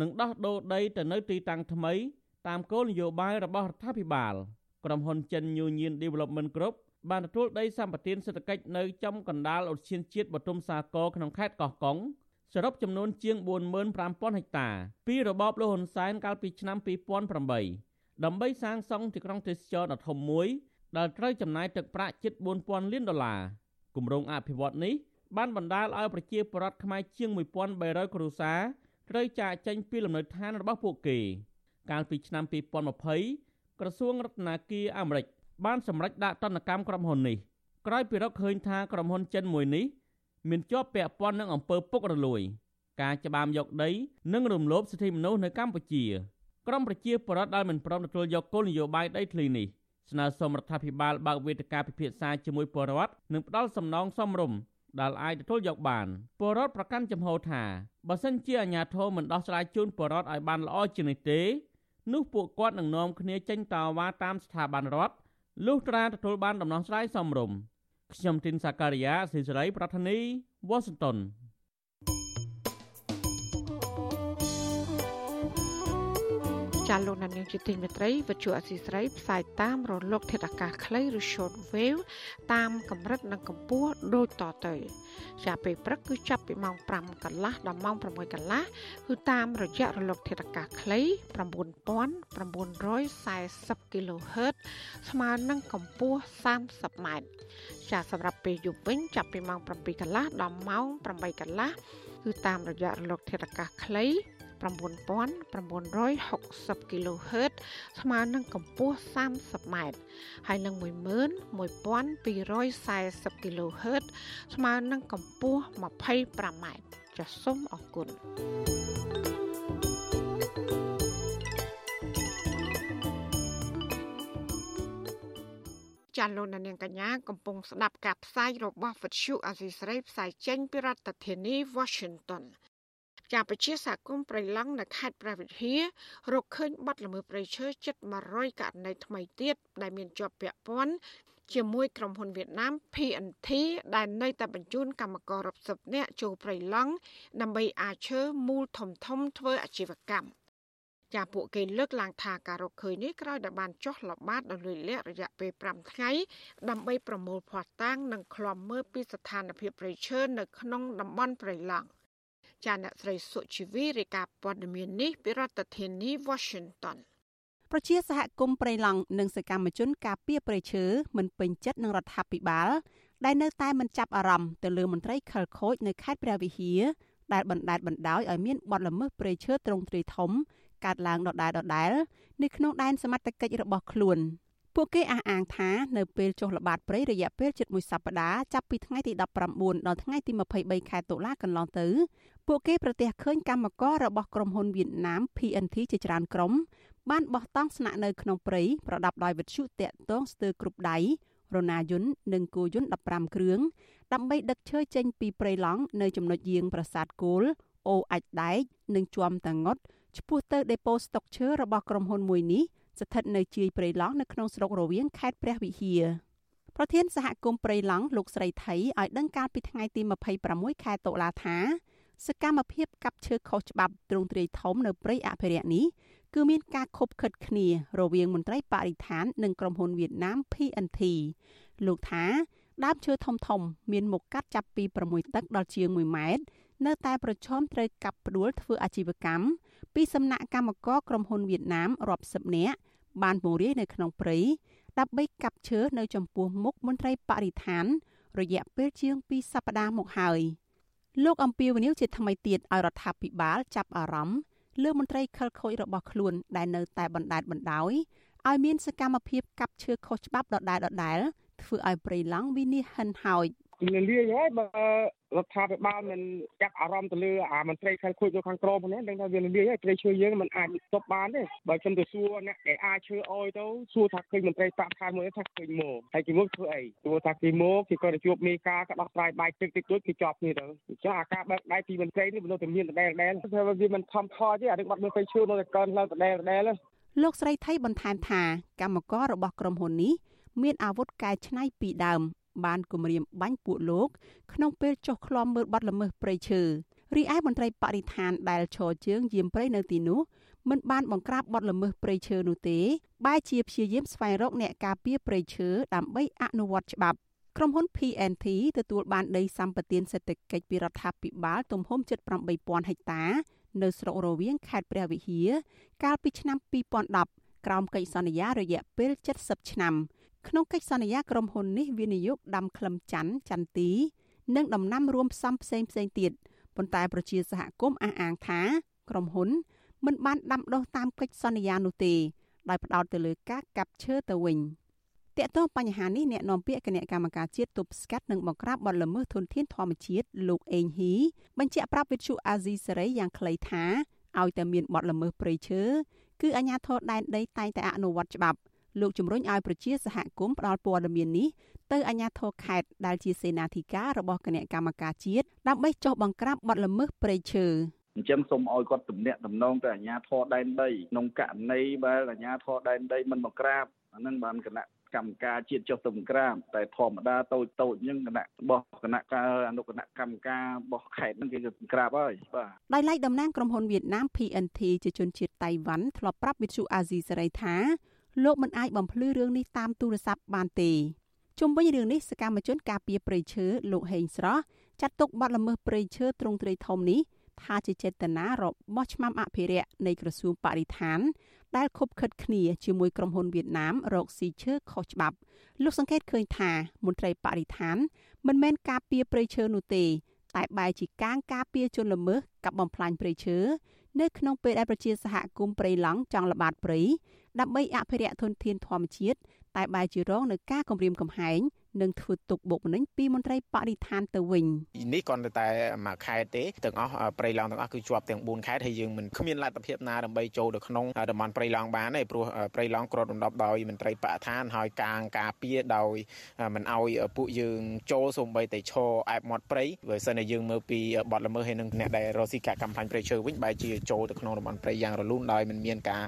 និងដោះដូរដីទៅនៅទីតាំងថ្មីតាមគោលនយោបាយរបស់រដ្ឋាភិបាល ក្រុមហ៊ុនចិន Union Development Group បានទទួលដីសម្បត្តិសេដ្ឋកិច្ចនៅចំកណ្ដាលឧទ្យានជាតិបទុមសាគរក្នុងខេត្តកោះកុងសរុបចំនួនជាង45000ហិកតាពីរបបលហ៊ុនសែនកាលពីឆ្នាំ2008ដើម្បីសាងសង់ទីក្រុងទេសចរដ៏ធំមួយដែលត្រូវចំណាយទឹកប្រាក់ជិត4000លានដុល្លារគម្រោងអភិវឌ្ឍនេះបានបណ្ដាលឲ្យប្រជាពលរដ្ឋខ្មែរជាង1300គ្រួសារត្រូវចាកចេញពីលំនៅឋានរបស់ពួកគេ កាលពីឆ្នាំ2020 ក្រសួងរដ្ឋាភិបាលអាមេរិកបានសម្រេចដាក់ទណ្ឌកម្មក្រុមហ៊ុននេះក្រោយពីរកឃើញថាក្រុមហ៊ុនចិនមួយនេះមានជាប់ពាក់ព័ន្ធនឹងអំពើពុករលួយ ការច្បាមយកដី និងរំលោភសិទ្ធិមនុស្សនៅកម្ពុជាក្រមប្រជាពលរដ្ឋដែលមិនព្រមទទួលយកគោលនយោបាយដីធ្លីនេះស្នើសុំរដ្ឋាភិបាលបើកវេទិកាពិភាក្សាជាមួយពលរដ្ឋនិងផ្ដល់សំណងសមរម្យដែលអាចទទួលយកបានពលរដ្ឋប្រកាន់ចំហថាបើសិនជាអាជ្ញាធរមិនដោះស្រាយជូនពលរដ្ឋឲ្យបានល្អជាងនេះទេ នោះពួកគាត់នឹងនាំគ្នាចេញតវ៉ាតាមស្ថាប័នរដ្ឋលុះត្រាទទួលបានដំណោះស្រាយសមរម្យខ្ញុំទីនសាការីយ៉ាស៊ីសេរីប្រធានីវ៉ាស៊ីនតោន
ចាលោកនាងជាទីមេត្រីវិទ្យុអសីស្រីផ្សាយតាមរលក ធាតុអាកាសខ្លីឬ short wave តាមកម្រិតនិងកម្ពស់ដូចតទៅចាពេលព្រឹកគឺចាប់ពីម៉ោង5កន្លះដល់ម៉ោង6កន្លះគឺតាមរយៈរលក ធាតុអាកាសខ្លី9940 kHz ស្មើនឹងកម្ពស់ 30ម៉ែត្រចាសម្រាប់ពេលយប់វិញចាប់ពីម៉ោង7កន្លះដល់ម៉ោង8កន្លះគឺតាមរយៈរលក ធាតុអាកាសខ្លី 9960 kHz ស្មើនឹងកម្ពស់ 30ម៉ែត្រហើយនឹង11240 kHz ស្មើនឹងកម្ពស់ 25ម៉ែត្រចាសសូមអរគុណចាលោកនាងកញ្ញាកំពុងស្ដាប់ការផ្សាយរបស់វិទ្យុអាស៊ីសេរីផ្សាយចេញពីរដ្ឋធានី Washington ចាប្រជាសហគមន៍ប្រៃឡង់នៅខេត្តព្រះវិហាររកឃើញបាត់ល្មើសព្រៃឈើជិត100ករណីថ្មីទៀតដែលមានជាប់ពាក់ព័ន្ធជាមួយក្រុមហ៊ុនវៀតណាម PNT ដែលនៅតែបញ្ជូនកម្មកររាប់សិបនាក់ចូលព្រៃឡង់ដើម្បីអាចឈើមូលធំធំធ្វើអាជីវកម្មចាពួកគេលើកឡើងថាការរកឃើញនេះក្រោយដែលបានចោះល្បាតដោយលួចលាក់រយៈពេល5ថ្ងៃដើម្បីប្រមូលភស្តុតាងនិងឃ្លាំមើលពីស្ថានភាពព្រៃឈើនៅក្នុងតំបន់ព្រៃឡង់ ចាអ្នកស្រីសុជីវីរាយការណ៍ព័ត៌មាននេះពីរដ្ឋធានី Washington
ប្រជាសហគមន៍ព្រៃឡង់និងសកម្មជនការពារព្រៃឈើមិនពេញចិត្តនឹងរដ្ឋាភិបាលដែលនៅតែមិនចាប់អារម្មណ៍ទៅលើមន្ត្រីខិលខូចនៅខេត្តព្រះវិហារដែលបណ្តែតបណ្តោយឲ្យមានបទល្មើសព្រៃឈើទ្រង់ទ្រាយធំកើតឡើងដដែលដដែលនៅក្នុងដែនសមត្ថកិច្ចរបស់ខ្លួន។ ពួកគេអះអាងថានៅពេលចុះល្បាតព្រៃរយៈពេលជិតមួយសប្តាហ៍ចាប់ពីថ្ងៃទី19ដល់ថ្ងៃទី23ខែតុលាកន្លងទៅពួកគេប្រទះឃើញកម្មកររបស់ក្រុមហ៊ុនវៀតណាម PNT ជាច្រើនក្រុមបានបោះតង់ស្នាក់នៅក្នុងព្រៃប្រដាប់ដោយវិទ្យុតាក់ទងស្ទើរគ្រប់ដៃរណាយន្តនិងគោយន្ត15គ្រឿងដើម្បីដឹកឈើចេញពីព្រៃឡង់នៅចំណុចយាងប្រាសាទគោលអូអាចដែកនិងជួមតាងុតឆ្ពោះទៅដេប៉ូស្តុកឈើរបស់ក្រុមហ៊ុនមួយនេះ ស្ថិតនៅជាយព្រៃឡង់នៅក្នុងស្រុករវៀងខេត្តព្រះវិហារប្រធានសហគមន៍ព្រៃឡង់លោកស្រីថៃឲ្យដឹងកាលពីថ្ងៃទី26ខែតុលាថាសកម្មភាពកាប់ឈើខុសច្បាប់ទ្រង់ទ្រាយធំនៅព្រៃអភិរក្សនេះគឺមានការខົບខិតគ្នារវាងមន្ត្រីបរិស្ថាននិងក្រុមហ៊ុនវៀតណាម PNT លោកថាដើមឈើធំធំមានមុខកាត់ចាប់ពី6ទឹកដល់ជាង1ម៉ែត្រ នៅតែប្រឈមត្រូវកាប់ផ្ដួលធ្វើអាជីវកម្មពីសំណាក់កម្មករក្រុមហ៊ុនវៀតណាមរាប់សិបនាក់បានពង្រាយនៅក្នុងព្រៃដើម្បីកាប់ឈើនៅចំពោះមុខមន្ត្រីបរិស្ថាន រយៈពេលជាង2សប្តាហ៍មកហើយលោកអំពីវនីវជាថ្មីទៀតឲ្យរដ្ឋាភិបាលចាប់អារម្មណ៍លើមន្ត្រីខិលខូចរបស់ខ្លួនដែលនៅតែបណ្តែតបណ្តោយឲ្យមានសកម្មភាពកាប់ឈើខុសច្បាប់ដដែលៗធ្វើឲ្យព្រៃឡង់វិនិច្ឆ័យហិនហោច
លាយហើយបើ រដ្ឋាភិបាលមិនចាប់អារម្មណ៍ទៅលើអាមន្ត្រីខែលខូចនៅខាងក្រមហ្នឹងដឹងថាវាលាយហើយព្រៃឈើយើងមិនអាចស្ទប់បានទេបើខ្ញុំទៅសួរអ្នកដែលអាចឈើអោយទៅសួរថាឃើញមន្ត្រីប្រាក់ខែមួយថាឃើញមកហើយគេមកធ្វើអីទោះថាគេមកគេក៏ទៅជួបមេការក៏ដោះស្រាយបាយទឹកតិចតួចគេជាប់គ្នាទៅអញ្ចឹងអាការបើកដៃពីមន្ត្រីនេះមិនទៅមានដដែលដដែលថាវាមិនខំខទេអារឿងបាត់មើលព្រៃឈើនៅតែកើនឡើងដដែលដដែល
លោកស្រីថៃបន្ថែមថាកម្មកររបស់ក្រុមហ៊ុននេះមានអាវុធកែច្នៃពីដើម បានគម្រាមបាញ់ពួកលោក ក្នុងពេលចុះឃ្លាំមើលបទល្មើសព្រៃឈើរីឯមន្ត្រីបរិស្ថានដែលឈរជើងយាមព្រៃនៅទីនោះមិនបានបង្ក្រាបបទល្មើសព្រៃឈើនោះទេបែរជាព្យាយាមស្វែងរកអ្នកការពារព្រៃឈើដើម្បីអនុវត្តច្បាប់ក្រុមហ៊ុន PNT ទទួលបានដីសម្បត្តិសេដ្ឋកិច្ចពីរដ្ឋាភិបាលទំហំជិត8000ហិកតា នៅស្រុករវៀងខេត្តព្រះវិហារកាលពីឆ្នាំ2010ក្រោមកិច្ចសន្យារយៈពេល70ឆ្នាំ ក្នុងកិច្ចសន្យាក្រុមហ៊ុននេះវិនិយោគដាំក្លឹមច័ន្ទចន្ទទីនិងដំណាំរួមផ្សំផ្សេងផ្សេងទៀតប៉ុន្តែប្រជាសហគមន៍អះអាងថាក្រុមហ៊ុន មិនបានដាំដុះតាមកិច្ចសន្យានោះទេដោយផ្ដោតទៅលើការកាប់ឈើទៅវិញតកតងបញ្ហានេះអ្នកនាំពាក្យគណៈកម្មការជាតិទប់ស្កាត់និងបង្ក្រាបបទល្មើសធនធានធម្មជាតិលោកអេងហ៊ីបញ្ជាក់ប្រាប់វិទ្យុអាស៊ីសេរីយ៉ាងខ្លីថាឲ្យតែមានបទល្មើសព្រៃឈើគឺអាជ្ញាធរដែនដីតែងតែអនុវត្តច្បាប់ លោកជំរុញឲ្យប្រជាសហគមន៍ផ្ដល់ព័ត៌មាននេះទៅអាជ្ញាធរខេត្តដែលជាសេនាធិការរបស់គណៈកម្មការជាតិដើម្បីចុះបង្ក្រាបបទល្មើសព្រៃឈើ
អញ្ចឹងសូមឲ្យគាត់ទំនាក់ទំនងទៅអាជ្ញាធរដែនដីក្នុងករណីបើអាជ្ញាធរដែនដីមិនបង្ក្រាបអានឹងបានគណៈកម្មការជាតិចុះទៅក្រាមតែធម្មតាតូចតូចហ្នឹងគណៈរបស់គណៈការអនុគណៈកម្មការរបស់ខេត្តហ្នឹងគេទៅក្រាបហើយបាទ
ដោយឡែកតំណាងក្រុមហ៊ុនវៀតណាម PNT ជាជនជាតិតៃវ៉ាន់ធ្លាប់ប្រាប់វិទ្យុអាស៊ីសេរីថា លោកមិនអាចបំភ្លឺរឿងនេះតាមទូរស័ព្ទបានទេជុំវិញរឿងនេះសកម្មជនការពារព្រៃឈើលោកហេងស្រស់ចាត់ទុកបទល្មើសព្រៃឈើទ្រង់ទ្រាយធំនេះថាជាចេតនារបស់ឆ្មាំអភិរក្សនៃក្រសួងបរិស្ថាន ដែលខົບខិតគ្នាជាមួយក្រុមហ៊ុនវៀតណាមរកស៊ីឈើខុសច្បាប់លោកសង្កេតឃើញថាមន្ត្រីបរិស្ថាន មិនមែនការពារព្រៃឈើនោះទេ តែបែរជាកាងការពារជនល្មើសកັບបំផ្លាញព្រៃឈើនៅក្នុងពេលដែលប្រជាសហគមន៍ព្រៃឡង់ចង់ល្បាតព្រៃ ដើម្បីអភិរក្សធនធានធម្មជាតិតែបែរជារងនឹងការគំរាមកំហែង និងធ្វើទុកបុកម្នេញពីមន្ត្រីបរិស្ថានទៅវិញ
នេះគ្រាន់តែមួយខេត្តទេទាំងអស់ព្រៃឡង់ទាំងអស់គឺជាប់ទាំង4ខេត្តហើយយើងមិនគ្មានលទ្ធភាពណាដើម្បីចូលទៅក្នុងតំបន់ព្រៃឡង់បានទេព្រោះព្រៃឡង់គ្របដណ្ដប់ដោយមន្ត្រីបរិស្ថានហើយកាងការពារដោយមិនអោយពួកយើងចូលសូម្បីតែឈរអែបមាត់ព្រៃបើសិនតែយើងមើលពីបទល្មើសហើយនឹងអ្នកដែលរកស៊ីការកម្មផាញ់ព្រៃឈើវិញបែរជាចូលទៅក្នុងតំបន់ព្រៃយ៉ាងរលូនដោយមិនមានការ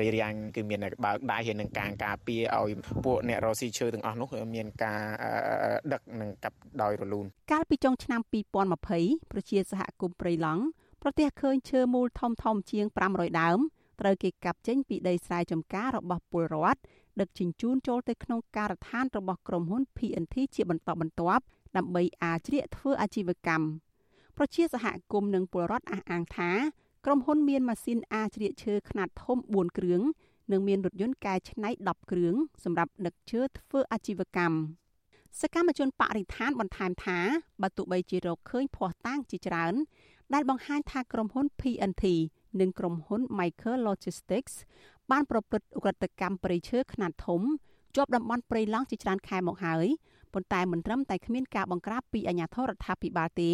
រារាំងគឺមានបើកដៃហើយនឹងការការពារឲ្យពួកអ្នករកស៊ីឈើទាំងអស់នោះមានការដឹកនិងកាប់ដោយរលូន
កាលពីចុងឆ្នាំ2020ប្រជាសហគមន៍ព្រៃឡង់ប្រទះឃើញឈើមូលធំធំជាង500ដើមត្រូវគេកាប់ចេញពីដីស្រែចម្ការរបស់ពលរដ្ឋដឹកជញ្ជូនចូលទៅក្នុងការដ្ឋានរបស់ក្រុមហ៊ុន PNT ជាបន្តបន្ទាប់ដើម្បីអាជ្រៀកធ្វើអាជីវកម្មប្រជាសហគមន៍និងពលរដ្ឋអះអាងថាក្រុមហ៊ុនមានម៉ាស៊ីនអាជ្រៀកឈើខ្នាតធំ4គ្រឿងនិងមានរថយន្តកែច្នៃ10គ្រឿងសម្រាប់ដឹកឈើធ្វើអាជីវកម្ម សកម្មជនបរិស្ថានបន្ថែមថាបើទោះបីជារកឃើញភ័ស្តុតាងជាច្រើន ដែលបង្ហាញថាក្រុមហ៊ុន PNT និងក្រុមហ៊ុន Michael Logistics បានប្រព្រឹត្តឧក្រិដ្ឋកម្មព្រៃឈើខ្នាតធំជាប់តំបន់ព្រៃឡង់ជាច្រើនខែមកហើយប៉ុន្តែមិនត្រឹមតែគ្មានការបង្ក្រាបពីអាជ្ញាធររដ្ឋាភិបាលទេ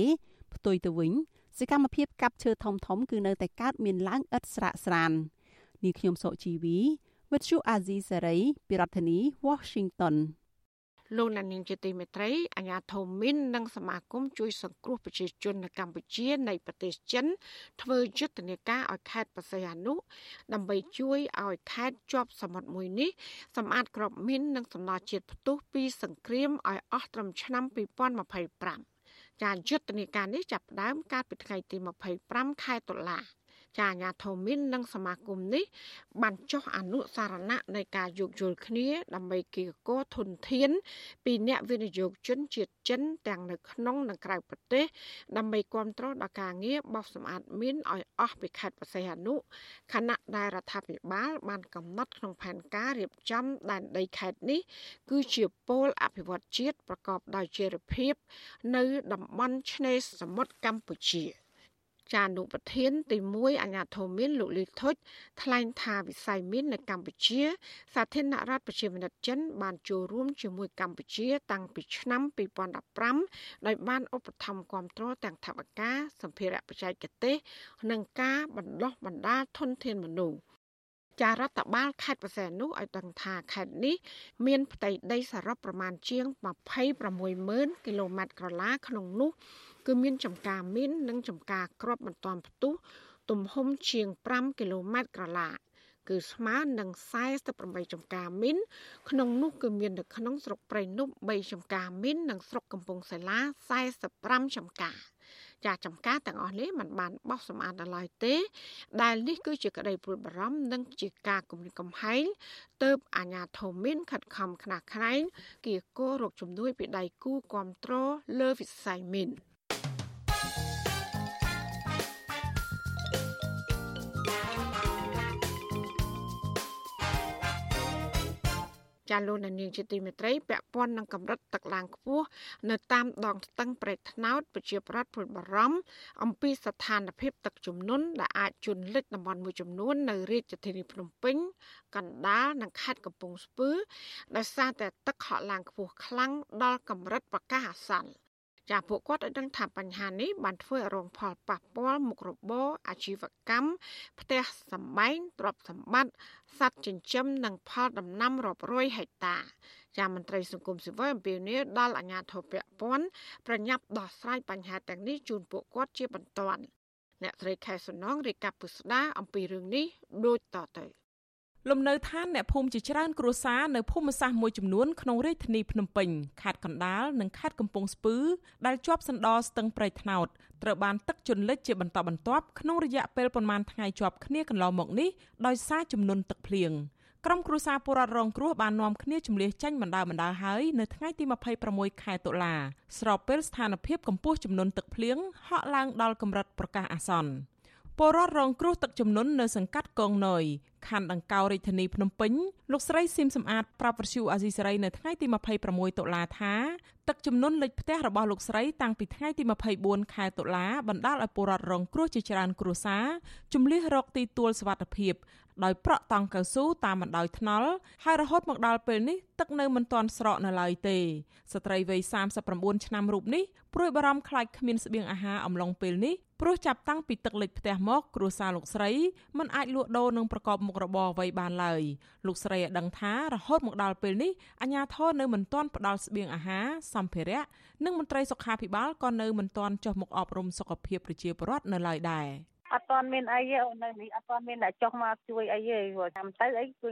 ផ្ទុយទៅវិញសកម្មភាពកាប់ឈើធំធំគឺនៅតែកើតមានឡើងឥតស្រាកស្រាននេះខ្ញុំសុជីវីវិទ្យុអាស៊ីសេរីពីរដ្ឋធានី Washington
លោកណានីងជាទីមេត្រីអាញាធមមីននិងសមាគមជួយសង្គ្រោះប្រជាជននៅកម្ពុជានៃប្រទេសចិន ធ្វើយុទ្ធនាការឲ្យខេត្តបរសៃអនុដើម្បីជួយឲ្យខេត្តជាប់សមុទ្រមួយនេះសម្អាតក្របមីននិងសំណល់ជាតិផ្ទុះពីសង្គ្រាមឲ្យអស់ត្រឹមឆ្នាំ2025ចាយុទ្ធនាការនេះចាប់ផ្ដើមកាលពីថ្ងៃទី25ខែតុលា ចាអាញាធមិននិងសមាគមនេះ បានចុះអនុសារណៈនៃការយោគយល់គ្នា ដើម្បីគៀកោធនធាន ពីអ្នកវិនិយោគជនជាតិចិន ទាំងនៅក្នុងនិងក្រៅប្រទេស ដើម្បីគ្រប់គ្រងដល់ការងារបោសសម្អាតមានឲ្យអស់ពីខេត្តបរសៃអនុខណៈដែលរដ្ឋាភិបាល បានកំណត់ក្នុងផែនការរៀបចំដែនដីខេត្តនេះ គឺជាពលអភិវឌ្ឍជាតិប្រកបដោយចីរភាព នៅតំបន់ឆ្នេរសមុទ្រកម្ពុជា។ ចានុប្រធានទី1អាញាធមមានលោកលីថុចថ្លែងថាវិស័យមីននៅកម្ពុជា សាធារណរដ្ឋប្រជាមានិតចិន បានចូលរួមជាមួយកម្ពុជា តាំងពីឆ្នាំ2015ដោយបានឧបត្ថម្ភគ្រប់គ្រងទាំងថវិកាសម្ភារៈបច្ចេកទេសនិងការបណ្ដុះបណ្ដាលធនធានមនុស្សចារដ្ឋបាលខេត្តបរសែននោះឲ្យដឹងថាខេត្តនេះមានផ្ទៃដីសរុបប្រមាណជាង260,000គីឡូម៉ែត្រក្រឡាក្នុងនោះ គឺមានចំការមីននិងចំការគ្រាប់បន្ទាន់ផ្ទុះទំហំជាង5គីឡូម៉ែត្រក្រឡាគឺស្មើនឹង48ចំការមីនក្នុងនោះគឺមាននៅក្នុងស្រុកព្រៃនប់3ចំការមីននិងស្រុកកំពង់សាឡា45ចំការចាស់ចំការទាំងអស់នេះมันបានបោះសម្អាតដល់ឡើយទេ ដែលនេះគឺជាក្តីព្រួយបារម្ភនិងជាការគំរាមកំហែងទៅអាញាធមមានខិតខំខ្នះខ្នែងគៀកោរកជំនួយពីដៃគូគ្រប់គ្រងលើវិស័យមីន។ ចាលោកនាងជាទីមេត្រីពាក់ព័ន្ធនឹងកម្រិតទឹកឡើងខ្ពស់នៅតាមដងស្ទឹងប្រេតថ្នោតប្រជាប្រដ្ឋព្រួយបារម្ភអំពីស្ថានភាពទឹកជំនន់ដែលអាចជន់លិចតំបន់មួយចំនួននៅរាជធានីភ្នំពេញកណ្ដាលនិងខេត្តកំពង់ស្ពឺដោយសារតែទឹកហក់ឡើងខ្ពស់ខ្លាំងដល់កម្រិតប្រកាសអាសន្ន ចាពួកគាត់ឲ្យដឹងថាបញ្ហានេះបានធ្វើឲ្យរងផលប៉ះពាល់មុខរបរអាជីវកម្មផ្ទះសម្បែងទ្រព្យសម្បត្តិសត្វចិញ្ចឹមនិងផលដំណាំរាប់រយហិកតាចាមន្ត្រីសង្គមស៊ីវិលអំពាវនាវដល់អាជ្ញាធរពាក់ព័ន្ធប្រញាប់ដោះស្រាយបញ្ហាទាំងនេះជូនពួកគាត់ជាបន្ទាន់អ្នកស្រីខែសំណងរាយការណ៍ពុស្ដាអំពីរឿងនេះដូចតទៅ
លំនៅឋានអ្នកភូមិជាច្រើនគ្រួសារនៅភូមិសាស្ត្រមួយចំនួនក្នុងរាជធានីភ្នំពេញខេត្តកណ្ដាលនិងខេត្តកំពង់ស្ពឺដែលជាប់សណ្ដោស្ទឹងព្រៃថ្នោតត្រូវបានទឹកជន់លិចជាបន្តបន្ទាប់ក្នុងរយៈពេលប្រមាណថ្ងៃជាប់គ្នាកន្លងមកនេះដោយសារចំនួនទឹកភ្លៀងក្រុមគ្រួសារពលរដ្ឋរងគ្រោះបាននាំគ្នាជំលះចេញបណ្ដាបណ្ដាហើយនៅថ្ងៃទី26ខែតុលាស្របពេលស្ថានភាពកម្ពស់ចំនួនទឹកភ្លៀងហក់ឡើងដល់កម្រិតប្រកាសអាសន្ន ពលរដ្ឋរងគ្រោះទឹកជំនន់នៅសង្កាត់កងណយខណ្ឌដង្កោរាជធានីភ្នំពេញលោកស្រីស៊ីមសំអាតប្រាប់វិទ្យុអាស៊ីសេរីនៅថ្ងៃទី26តុលាថាទឹកជំនន់លិចផ្ទះរបស់លោកស្រីតាំងពីថ្ងៃទី24ខែតុលាបណ្ដាលឲ្យពលរដ្ឋរងគ្រោះជាច្រើនគ្រួសារជំលះរកទីទួលសុវត្ថិភាព ដោយប្រក់តង់កៅស៊ូតាមបណ្ដោយថ្នល់ហើយរហូតមកដល់ពេលនេះទឹកនៅមិនទាន់ស្រកនៅឡើយទេស្ត្រីវ័យ39ឆ្នាំរូបនេះព្រួយបារម្ភខ្លាចគ្មានស្បៀងអាហារអំឡុងពេលនេះព្រោះចាប់តាំងពីទឹកលិចផ្ទះមកគ្រួសារលោកស្រីមិនអាចលក់ដូរនិងប្រកបមុខរបរអ្វីបានឡើយលោកស្រីឲ្យដឹងថារហូតមកដល់ពេលនេះអាជ្ញាធរនៅមិនទាន់ផ្ដល់ស្បៀងអាហារសម្ភារៈនិងមន្ត្រីសុខាភិបាលក៏នៅមិនទាន់ចុះមកអប់រំសុខភាពប្រជាពលរដ្ឋនៅឡើយដែរ។
អត់ទាន់មានអីទេអូននៅនេះអត់ទាន់មានអ្នកចុះមកជួយអីទេព្រោះតាមទៅអីគឺ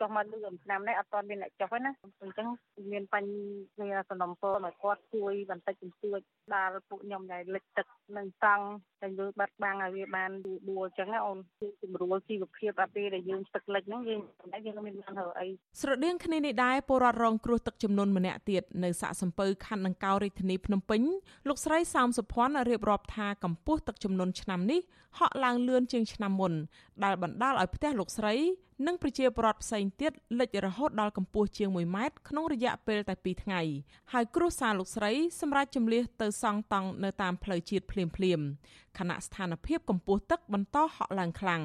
ចុះមកលឿនឆ្នាំនេះអត់ទាន់មានអ្នកចុះទេណាអញ្ចឹងមានបញ្ហាសំណពរមកគាត់ជួយបន្តិចបន្តួចដល់ពួកខ្ញុំដែលលិចទឹកនឹងតង់តែលើបាត់បាំងឲ្យវាបានដួលអញ្ចឹងអូនគឺជំរួលជីវភាពអាពេលដែលយើងទឹកលិចហ្នឹងយើងតែយើងមានបានរើអី
ស្រដៀងគ្នានេះដែរពលរដ្ឋរងគ្រោះទឹកចំនួនម្នាក់ទៀតនៅសាកសំពៅខណ្ឌដង្កោរាជធានីភ្នំពេញលោកស្រីសោមសុភ័ណ្ឌរៀបរាប់ថាកម្ពស់ទឹកចំនួនឆ្នាំនេះហក់ឡើងលឿនជាងឆ្នាំមុនដែលបណ្ដាលឲ្យផ្ទះលោកស្រី និងប្រជាពលរដ្ឋផ្សេងទៀតលិចរហូតដល់កម្ពស់ជាង1ម៉ែត្រក្នុងរយៈពេលតែ2ថ្ងៃហើយគ្រួសារលោកស្រីសម្រាប់ជំលះទៅសង់តង់នៅតាមផ្លូវជាតិភ្លាមភ្លាមខណៈស្ថានភាពកម្ពស់ទឹកបន្តហក់ឡើងខ្លាំង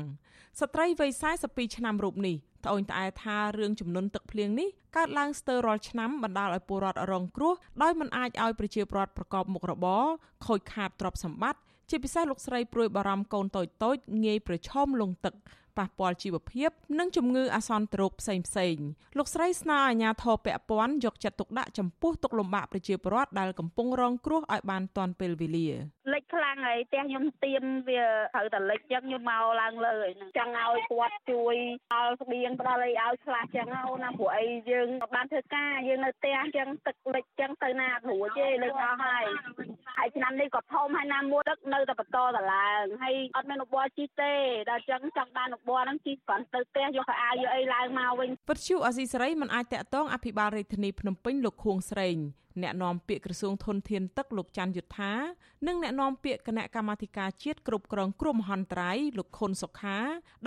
ស្ត្រីវ័យ42ឆ្នាំរូបនេះត្អូញត្អែថារឿងចំនួនទឹកភ្លៀងនេះកើតឡើងស្ទើររាល់ឆ្នាំបណ្ដាលឲ្យពលរដ្ឋរងគ្រោះដោយមិនអាចឲ្យប្រជាពលរដ្ឋប្រកបមុខរបរខូចខាតទ្រព្យសម្បត្តិ ជាពិសេសលោកស្រីព្រួយបារម្ភកូនតូចតូចងាយប្រឈមលងទឹកប៉ះពាល់ជីវភាពនិងជំងឺអាសន្នទ្រោគផ្សេងផ្សេងលោកស្រីស្នើអាជ្ញាធរពាក់ព័ន្ធយកចិត្តទុកដាក់ចំពោះទុកលំបាកប្រជាពលរដ្ឋដែលកំពុងរងគ្រោះឲ្យបានទាន់ពេលវេលា
លិចខ្លាំងហើយផ្ទះខ្ញុំទៀនវាត្រូវតែលិចចឹងខ្ញុំមកឡើងលើហ្នឹងចង់ឲ្យគាត់ជួយដល់ស្បៀងផ្ដល់អីឲ្យខ្លះចឹងអូនណាព្រោះអីយើងបានធ្វើការយើងនៅផ្ទះចឹងទឹកលិចចឹងទៅណារួចទេលិចអស់ហើយហើយឆ្នាំនេះក៏ធំហើយណាមួយទឹកនៅតែបន្តតឡើងហើយអត់មានឧបករណ៍ជីទេដល់ចឹងចង់បានឧបករណ៍ហ្នឹងជីគ្រាន់ទៅផ្ទះយកខោអាវយកអីឡើងមកវិញ
ពទ្យុអសីសេរីមិនអាចតាក់ទងអភិបាលរាជធានីភ្នំពេញលោកខួងស្រេងអ្នកនាំពាក្យក្រសួងធនធានទឹកលោកច័ន្ទយុធានិងអ្នកនាំពាក្យគណៈកម្មាធិការជាតិគ្រប់គ្រងគ្រោះមហន្តរាយលោកខុនសុខា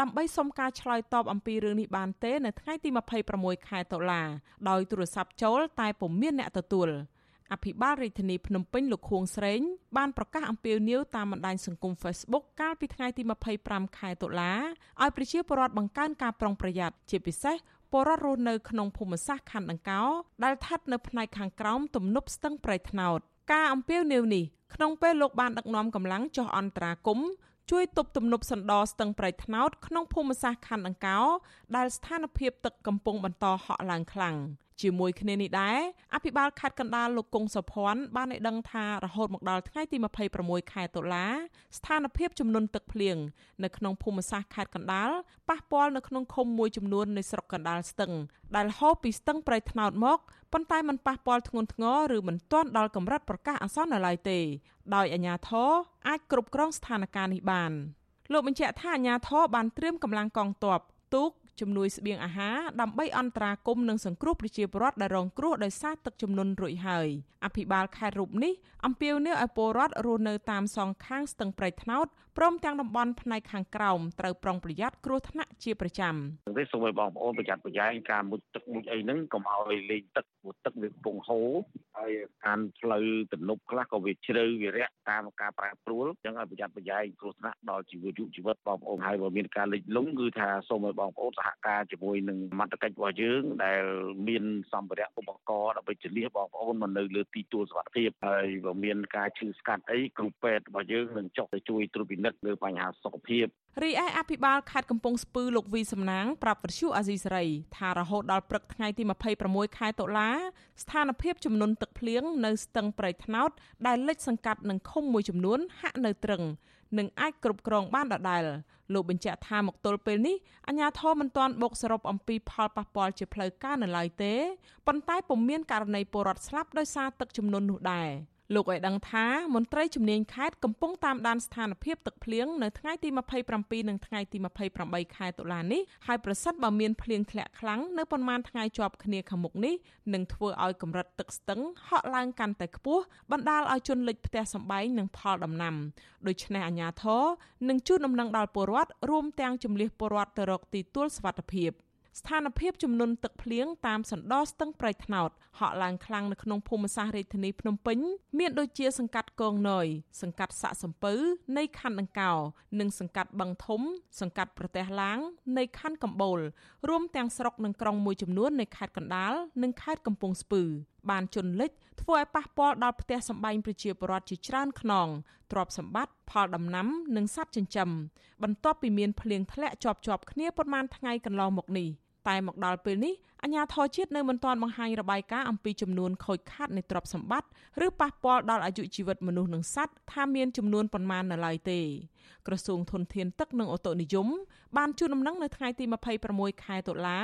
ដើម្បីសុំការឆ្លើយតបអំពីរឿងនេះបានទេនៅថ្ងៃទី26ខែតុលាដោយទូរស័ព្ទចូលតែពុំមានអ្នកទទួល អភិបាលរាជធានីភ្នំពេញលោកខួងស្រេងបានប្រកាសអំពាវនាវតាមបណ្ដាញសង្គម Facebook កាលពីថ្ងៃទី25ខែតុលាឲ្យប្រជាពលរដ្ឋបង្កើនការប្រុងប្រយ័ត្នជាពិសេសពលរដ្ឋរស់នៅក្នុងភូមិសាស្ត្រខណ្ឌដង្កោដែលស្ថិតនៅផ្នែកខាងក្រោមទំនប់ស្ទឹងប្រៃថ្នោតការអំពាវនាវនេះក្នុងពេលលោកបានដឹកនាំកម្លាំងចុះអន្តរាគមន៍ជួយទប់ទំនប់សណ្ដោស្ទឹងប្រៃថ្នោតក្នុងភូមិសាស្ត្រខណ្ឌដង្កោដែលស្ថានភាពទឹកកំពុងបន្តហក់ឡើងខ្លាំង ជាមួយគ្នានេះដែរអភិបាលខេត្តកណ្ដាលលោកគង់សុភ័ណ្ឌបានឲ្យដឹងថារហូតមកដល់ថ្ងៃទី26ខែតុលាស្ថានភាពចំនួនទឹកភ្លៀងនៅក្នុងភូមិសាស្ត្រខេត្តកណ្ដាលប៉ះពាល់នៅក្នុងឃុំមួយចំនួននៃស្រុកកណ្ដាលស្ទឹង ដែលហូរពីស្ទឹងប្រៃថ្នោតមកប៉ុន្តែมันប៉ះពាល់ធ្ងន់ធ្ងរឬមិនទាន់ដល់កម្រិតប្រកាសអាសន្ននៅឡើយទេ ដោយអាជ្ញាធរអាចគ្រប់គ្រងស្ថានភាពនេះបានលោកបញ្ជាក់ថាអាជ្ញាធរបានត្រៀមកម្លាំងកងទ័ពទូក ជំនួយស្បៀងអាហារដើម្បីអន្តរាគមន៍និងសង្គ្រោះប្រជាពលរដ្ឋដែលរងគ្រោះដោយសារទឹកជំនន់រួចហើយអភិបាលខេត្តរូបនេះអំពាវនាវឲ្យពលរដ្ឋរស់នៅតាមសងខាងស្ទឹងប្រៃថ្នោតព្រមទាំងតំបន់ផ្នែកខាងក្រោមត្រូវប្រុងប្រយ័ត្នគ្រោះថ្នាក់ជាប្រចាំ
នេះសូមឲ្យបងប្អូនប្រយ័ត្នប្រយែងការមុជទឹកមុជអីហ្នឹងកុំឲ្យលេងទឹកព្រោះទឹកវាកំពុងហូរហើយអានផ្លូវទំនប់ខ្លះក៏វាជ្រៅវារាក់តាមការប្រែប្រួលអញ្ចឹងឲ្យប្រយ័ត្នប្រយែងគ្រោះថ្នាក់ដល់ជីវយុជីវិតបងប្អូនហើយបើមានការលិចលង់គឺថាសូមឲ្យបងប្អូនសហការជាមួយនឹងមន្តកិច្ចរបស់យើងដែលមានសម្ភារៈឧបករណ៍ដើម្បីជលៀសបងប្អូនមកនៅលើទីទួលសុវត្ថិភាពហើយបើមានការឈឺស្កាត់អីគ្រូពេទ្យរបស់យើងនឹងចុះទៅជួយត្រួតពិនិត្យលើបញ្ហាសុខភាព
រីឯអភិបាលខេត្តកំពង់ស្ពឺលោកវីសំណាងប្រាប់វិទ្យុអាស៊ីសេរីថារហូតដល់ព្រឹកថ្ងៃទី26ខែតុលាស្ថានភាពចំនួនទឹកភ្លៀងនៅស្ទឹងប្រៃថ្នោតដែលលិចសង្កាត់នឹងឃុំមួយចំនួនហាក់នៅត្រឹងនឹងអាចគ្រប់គ្រងបានដដែលលោកបញ្ជាក់ថាមកទល់ពេលនេះអាជ្ញាធរមិនទាន់បូកសរុបអំពីផលប៉ះពាល់ជាផ្លូវការនៅឡើយទេប៉ុន្តែពុំមានករណីពលរដ្ឋស្លាប់ដោយសារទឹកជំនន់នោះដែរ លោកឲ្យដឹងថាមន្ត្រីជំនាញខេត្តកំពុងតាមដានស្ថានភាពទឹកភ្លៀងនៅថ្ងៃទី27និងថ្ងៃទី28ខែតុលានេះហើយប្រសិនបើមានភ្លៀងធ្លាក់ខ្លាំងនៅប៉ុន្មានថ្ងៃជាប់គ្នាខាងមុខនេះនឹងធ្វើឲ្យកម្រិតទឹកស្ទឹងហក់ឡើងកាន់តែខ្ពស់បណ្ដាលឲ្យជន់លិចផ្ទះសម្បែងនិងផលដំណាំដូច្នេះអាជ្ញាធរនឹងជួនដំណឹងដល់ពលរដ្ឋរួមទាំងជំនះពលរដ្ឋទៅរកទីទួលសុវត្ថិភាព។ ស្ថានភាពចំនួនទឹកភ្លៀងតាមសណ្ដោស្ទឹងប្រៃថ្នោតហក់ឡើងខ្លាំងនៅក្នុងភូមិសាស្ត្ររាជធានីភ្នំពេញមានដូចជាសង្កាត់កងណយសង្កាត់សាក់សំពៅនៃខណ្ឌដង្កោ និងសង្កាត់បឹងធំ សង្កាត់ប្រទេសឡាង នៃខណ្ឌកំបូលរួមទាំងស្រុកនិងក្រុងមួយចំនួននៃខេត្តកណ្ដាលនិងខេត្តកំពង់ស្ពឺ បានជន់លិចធ្វើឲ្យប៉ះពាល់ដល់ផ្ទះសម្បែងប្រជាពលរដ្ឋជាច្រើនខ្នងទ្រព្យសម្បត្តិផលដំណាំនិងសត្វចិញ្ចឹមបន្ទាប់ពីមានភ្លៀងធ្លាក់ជាប់ៗគ្នាប្រមាណថ្ងៃកន្លងមកនេះ តែមកដល់ពេលនេះអាជ្ញាធរជាតិនៅមិនទាន់បង្ហាញរបាយការណ៍អំពីចំនួនខូចខាតនៃទ្រព្យសម្បត្តិឬប៉ះពាល់ដល់អាយុជីវិតមនុស្សនិងសត្វថាមានចំនួនប៉ុន្មាននៅឡើយទេក្រសួងធនធានទឹកនិងអូតូនិយមបានជូនដំណឹងនៅថ្ងៃទី26ខែតុលា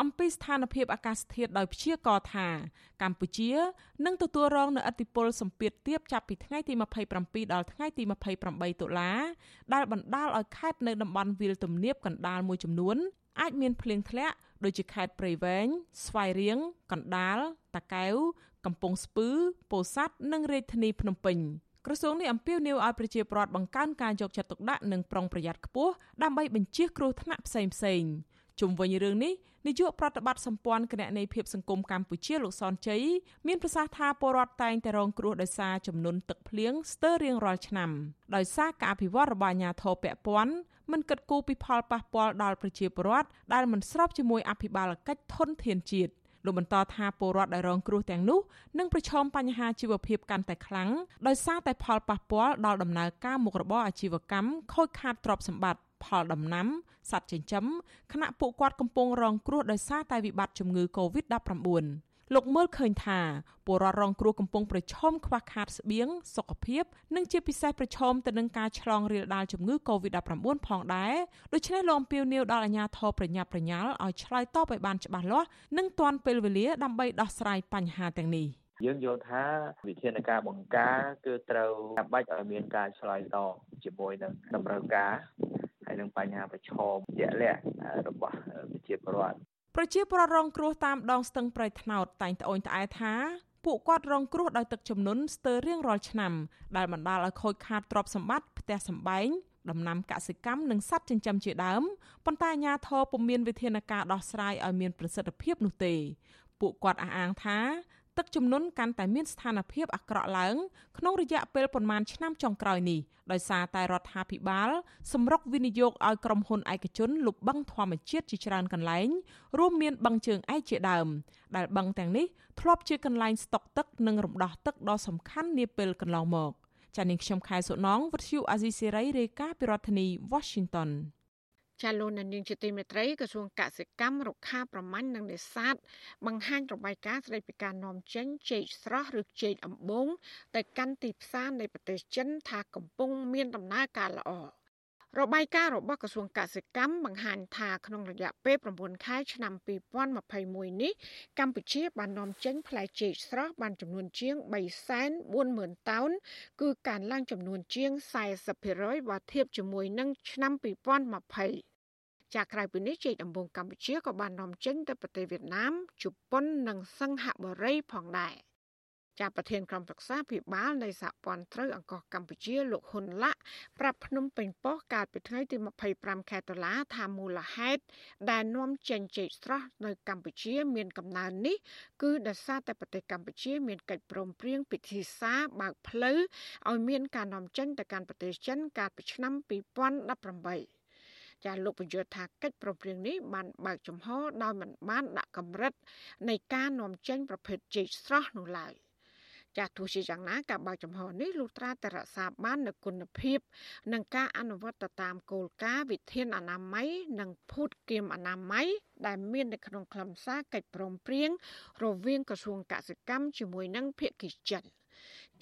អំពីស្ថានភាពអាកាសធាតុដោយព្យាករណ៍ថាកម្ពុជានឹងទទួលរងនូវឥទ្ធិពលសម្ពាធទាបចាប់ពីថ្ងៃទី27ដល់ថ្ងៃទី28តុលាដែលបណ្ដាលឲ្យខេត្តនៅតំបន់វាលទំនាបកណ្ដាលមួយចំនួន អាចមានភ្លៀងធ្លាក់ដូចជាខេត្តព្រៃវែងស្វាយរៀងកណ្ដាលតាកែវកំពង់ស្ពឺពោធិ៍សាត់និងរាជធានីភ្នំពេញក្រសួងនេះអំពាវនាវឲ្យប្រជាពលរដ្ឋបង្កើនការយកចិត្តទុកដាក់និងប្រុងប្រយ័ត្នខ្ពស់ដើម្បីបញ្ជៀសគ្រោះថ្នាក់ផ្សេងផ្សេង ជុំវិញរឿងនេះនាយកប្រតិបត្តិសម្ព័ន្ធគណនេយ្យភាពសង្គមកម្ពុជាលោកសនជ័យមានប្រសាសន៍ថាពលរដ្ឋតែងតែរងគ្រោះដោយសារចំនួនទឹកភ្លៀងស្ទើររៀងរាល់ឆ្នាំដោយសារការអភិវឌ្ឍរបស់អាជ្ញាធរពាក់ព័ន្ធមិនគិតគូរពីផលប៉ះពាល់ដល់ប្រជាពលរដ្ឋដែលមិនស្របជាមួយអភិបាលកិច្ចធនធានជាតិលោកបន្តថាពលរដ្ឋដែលរងគ្រោះទាំងនោះនឹងប្រឈមបញ្ហាជីវភាពកាន់តែខ្លាំងដោយសារតែផលប៉ះពាល់ដល់ដំណើរការមុខរបរអាជីវកម្មខូចខាតទ្រព្យសម្បត្តិ ផលដំណាំសត្វចិញ្ចឹមខណៈពួកគាត់កំពុងរងគ្រោះដោយសារតែវិបត្តិជំងឺ Covid-19 លោកមើលឃើញថាពលរដ្ឋរងគ្រោះកំពុងប្រឈមខ្វះខាតស្បៀងសុខភាព និងជាពិសេសប្រឈមទៅនឹងការឆ្លងរាលដាលជំងឺ Covid-19 ផងដែរដូច្នេះលោកអំពាវនាវដល់អាជ្ញាធរប្រញាប់ប្រញាល់ឲ្យឆ្លើយតបឲ្យបានច្បាស់លាស់និងទាន់ពេលវេលាដើម្បីដោះស្រាយបញ្ហាទាំងនេះ
យើងយល់ថាវិធានការបង្ការគឺត្រូវចាំបាច់ឲ្យមានការឆ្លើយតបជាមួយនឹងតម្រូវការហើយនឹងបញ្ហាប្រឈមជាក់លាក់របស់ប្រជាពលរដ្ឋ
ប្រជាពលរដ្ឋរងគ្រោះតាមដងស្ទឹងប្រៃថ្នោតតែងត្អូញត្អែថាពួកគាត់រងគ្រោះដោយទឹកជំនន់ស្ទើររៀងរាល់ឆ្នាំដែលបណ្ដាលឲ្យខូចខាតទ្រព្យសម្បត្តិផ្ទះសម្បែងដំណាំកសិកម្មនិងសត្វចិញ្ចឹមជាដើមប៉ុន្តែអាជ្ញាធរពុំមានវិធានការដោះស្រាយឲ្យមានប្រសិទ្ធភាពនោះទេពួកគាត់អះអាងថា ទឹកជំនន់កាន់តែមានស្ថានភាពអាក្រក់ឡើងក្នុងរយៈពេលប្រមាណឆ្នាំចុងក្រោយនេះដោយសារតែរដ្ឋាភិបាលសម្រុកវិនិយោគឲ្យក្រុមហ៊ុនឯកជនលុបបឹងធម្មជាតិជាច្រើនកន្លែងរួមមានបឹងជើងឯកជាដើម ដែលបឹងទាំងនេះធ្លាប់ជាកន្លែងស្តុកទឹកនិងរំដោះទឹកដ៏សំខាន់នាពេលកន្លងមកចានាងខ្ញុំខែសុណងវិទ្យុអាស៊ីសេរីរាយការណ៍ពីរដ្ឋធានី Washington
ចាលោកនាងជាទីមេត្រីក្រសួងកសិកម្មរុក្ខាប្រមាញ់និងនេសាទបង្ហាញរបាយការណ៍ស្តីពីការនាំចេញចេកស្រស់ឬចេកអំបូងទៅកាន់ទីផ្សារនៃប្រទេសចិនថាកំពុងមានដំណើរការល្អ របាយការណ៍របស់ក្រសួងកសិកម្មបង្ហាញថាក្នុងរយៈពេល9ខែឆ្នាំ2021នេះកម្ពុជាបាននាំចេញផ្លែចេកស្រស់បានចំនួនជាង340,000តោនគឺកើនឡើងចំនួនជាង40%បើធៀបជាមួយនឹងឆ្នាំ2020ចាក្រៅពីនេះចេកដំបងកម្ពុជាក៏បាននាំចេញទៅប្រទេសវៀតណាមជប៉ុននិងសិង្ហបុរីផងដែរ ចាប់ប្រធានក្រុមប្រឹក្សាភិបាលនៃសហព័ន្ធត្រូវអង្គកម្ពុជាលោកហ៊ុនឡាក់ប្រាប់ភ្នំពេញប៉ុស្តិ៍កាលពីថ្ងៃទី25ខែតុលាថាមូលហេតុដែលនាំចេញចេកស្រស់នៅកម្ពុជាមានកំណើននេះគឺដោយសារតែប្រទេសកម្ពុជាមានកិច្ចព្រមព្រៀងពិធីសារបើកផ្លូវឲ្យមានការនាំចេញទៅកាន់ប្រទេសចិនកាលពីឆ្នាំ2018ចាលោកបញ្យល់ថាកិច្ចប្រព្រឹត្តនេះបានបើកចំហដោយមិនបានដាក់កម្រិតនៃការនាំចេញប្រភេទចេកស្រស់នោះឡើយ។ ចាស់ទោះជាយ៉ាងណាការបើកចំហនេះលុះត្រាតែរក្សាបាននូវគុណភាពនិងការអនុវត្តតាមគោលការណ៍វិធានអនាម័យនិងភូតគៀមអនាម័យដែលមាននៅក្នុងខ្លឹមសារកិច្ចព្រមព្រៀងរវាងក្រសួងកសិកម្មជាមួយនឹងភាគីចិន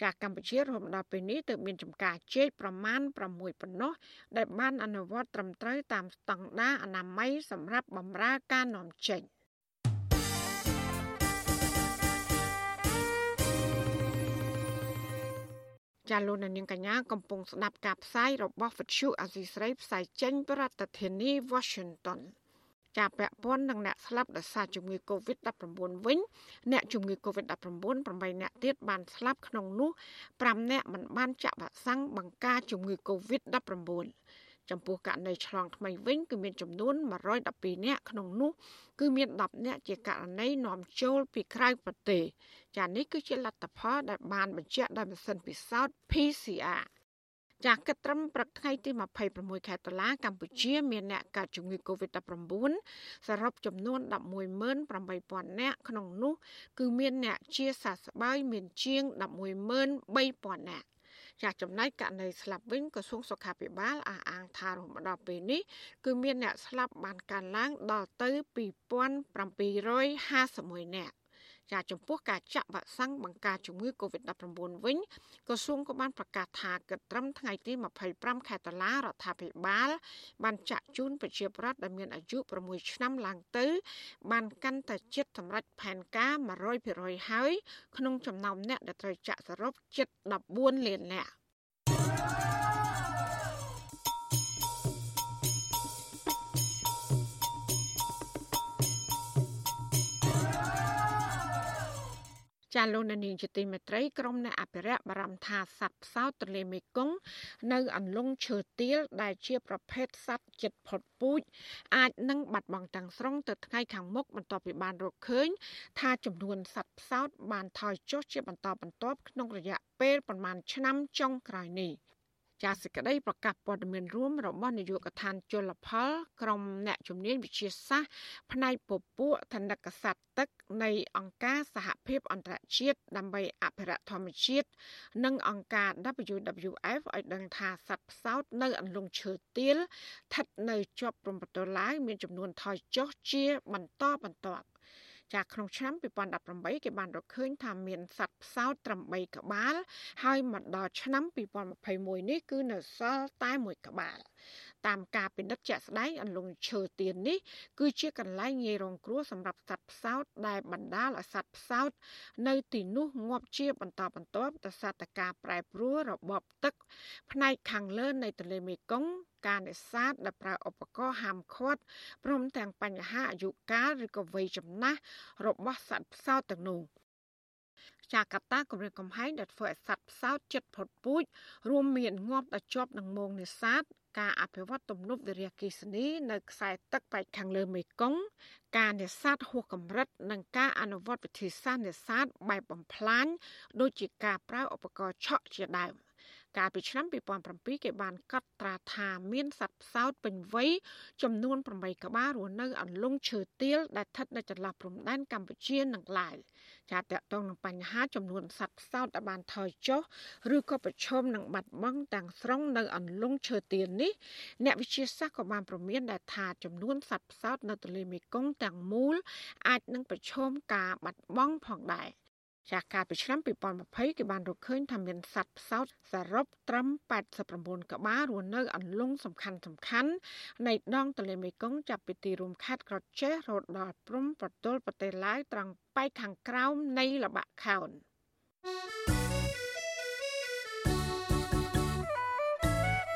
ចាកម្ពុជារហូតដល់ពេលនេះទើបមានចំការចេកប្រមាណ6ប៉ុណ្ណោះដែលបានអនុវត្តត្រឹមត្រូវតាមស្តង់ដារអនាម័យសម្រាប់បម្រើការនាំចេញ ចាលោកនាងកញ្ញាកំពុងស្ដាប់ការផ្សាយរបស់វិទ្យុអាស៊ីស្រីផ្សាយចេញពីរដ្ឋធានី Washington ចាពាក់ព័ន្ធនឹងអ្នកស្លាប់ដោយសារជំងឺ Covid-19 វិញអ្នកជំងឺ Covid-19 8អ្នកទៀតបានស្លាប់ក្នុងនោះ5អ្នកមិនបានចាក់វ៉ាក់សាំងបង្ការជំងឺ Covid-19 ចំពោះករណីឆ្លងថ្មីវិញគឺមានចំនួន112នាក់ក្នុងនោះគឺមាន10នាក់ជាករណីនាំចូលពីក្រៅប្រទេសចានេះគឺជាលទ្ធផលដែលបានបញ្ជាក់ដោយម៉ាស៊ីនពិសោធន៍ PCR ចាស់គិតត្រឹមព្រឹកថ្ងៃទី26ខែតុលាកម្ពុជាមានអ្នកកើតជំងឺ Covid-19 សរុបចំនួន118,000នាក់ក្នុងនោះ គឺមានអ្នកជាសះស្បើយមានជាង113,000នាក់ ចាចំណែកករណីស្លាប់វិញក្រសួងសុខាភិបាលអះអាងថារហូតដល់ពេលនេះគឺមានអ្នកស្លាប់បានកើនឡើងដល់ទៅ2751នាក់ ចាចំពោះការចាក់វ៉ាក់សាំងបង្ការជំងឺ Covid-19 វិញក្រសួងក៏បានប្រកាសថាគិតត្រឹមថ្ងៃទី25ខែតុលារដ្ឋាភិបាល បានចាក់ជូនប្រជាពលរដ្ឋដែលមានអាយុ6ឆ្នាំឡើងទៅ បានកាន់តែជិតសម្រាប់ផែនការ100%ហើយ ក្នុងចំណោមអ្នកដែលត្រូវចាក់សរុបជិត14លាននាក់ ចាលោកនាងជាទីមេត្រីក្រុមអ្នកអភិរក្សបារម្ភថាសត្វផ្សោតទន្លេមេគង្គនៅអន្លង់ឈើទាលដែលជាប្រភេទសត្វចិត្តផុតពូជអាចនឹងបាត់បង់ទាំងស្រុងទៅថ្ងៃខាងមុខបន្ទាប់ពីបានរកឃើញ ថាចំនួនសត្វផ្សោតបានថយចុះជាបន្តបន្ទាប់ក្នុងរយៈពេលប្រមាណឆ្នាំចុងក្រោយនេះ ចាសសេចក្តីប្រកាសព័ត៌មានរួមរបស់នាយកដ្ឋានជលផលក្រមអ្នកជំនាញវិទ្យាសាស្ត្រផ្នែកពពួកធនកសត្វទឹកនៃអង្គការសហភាពអន្តរជាតិដើម្បីអភិរក្សធម្មជាតិនិងអង្គការ WWF ឲ្យដឹងថាសត្វផ្សោតនៅអន្លង់ឈើទាលស្ថិតនៅជាប់ព្រំប្រទល់ឡាវមានចំនួនថយចុះជាបន្តបន្ទាប់ ចាក្នុងឆ្នាំ2018គេបានរកឃើញថាមានសត្វផ្សោតត្រឹម3ក្បាល ហើយមកដល់ឆ្នាំ2021នេះគឺនៅសល់តែមួយក្បាល តាមការពិនិត្យជាក់ស្ដែងអន្លង់ឈើទៀននេះគឺជាកន្លែងងាយរងគ្រោះសម្រាប់សត្វផ្សោតដែលបណ្ដាលឲ្យសត្វផ្សោតនៅទីនោះងាប់ជាបន្តបន្ទាប់ទៅសារតការប្រែប្រួលរបបទឹក ផ្នែកខាងលើនៃទន្លេមេគង្គការនេសាទដែលប្រើឧបករណ៍ហាមឃាត់ព្រមទាំងបញ្ហាអាយុកាលឬក៏វ័យចំណាស់របស់សត្វផ្សោតទាំងនោះចាកតាគម្រាមកំហែងដែលធ្វើឲ្យសត្វផ្សោតចិត្តផុតពូជរួមមានងាប់ដល់ជាប់នឹងមងនេសាទ ការអភិវឌ្ឍទំនប់វារីអគ្គិសនីនៅខ្សែទឹកប៉ែកខាងលើមេគង្គការនេសាទហួសកម្រិត និងការអនុវត្តវិធីសាស្ត្រនេសាទបែបបំផ្លាញដូចជាការប្រើឧបករណ៍ឆក់ជាដើម កាលពីឆ្នាំ2007គេបានកត់ត្រាថាមានសត្វផ្សោតពេញវ័យចំនួន8ក្បាលរស់នៅអន្លង់ឈើទាលដែលស្ថិតនៅចន្លោះព្រំដែនកម្ពុជានិងឡាវចាតកតងនឹងបញ្ហាចំនួនសត្វផ្សោតដែលបានថយចុះឬក៏ប្រឈមនឹងបាត់បង់ទាំងស្រុងនៅអន្លង់ឈើទាលនេះអ្នកវិទ្យាសាស្ត្រក៏បានប្រមានដែរថាចំនួនសត្វផ្សោតនៅទន្លេមេគង្គទាំងមូលអាចនឹងប្រឈមការបាត់បង់ផងដែរ។ ចាស់កាលពីឆ្នាំ2020គេបានរកឃើញថាមានសត្វផ្សោតសរុបត្រឹម89ក្បាលរស់នៅអន្លង់សំខាន់សំខាន់នៃដងទន្លេមេគង្គចាប់ពីទីរួមខេត្តក្រចេះរហូតដល់ព្រំប្រទល់ប្រទេសឡាវត្រង់ប៉ែកខាងក្រោមនៃល្បាក់ខោន thank you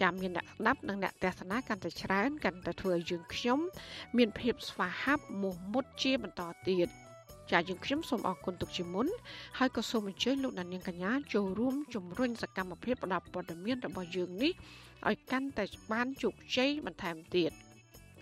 ចាំមានអ្នកស្ដាប់និងអ្នកទស្សនាកាន់តែច្រើនកាន់តែធ្វើឲ្យយើងខ្ញុំមានភាពស្វាហាប់មោះមុតជាបន្តទៀតចាយើងខ្ញុំសូមអរគុណទុកជាមុនហើយក៏សូមអញ្ជើញលោកដានៀងកញ្ញាចូលរួមជំរុញសកម្មភាពផ្តល់ព័ត៌មានរបស់យើងនេះឲ្យកាន់តែបានជោគជ័យបន្ថែមទៀត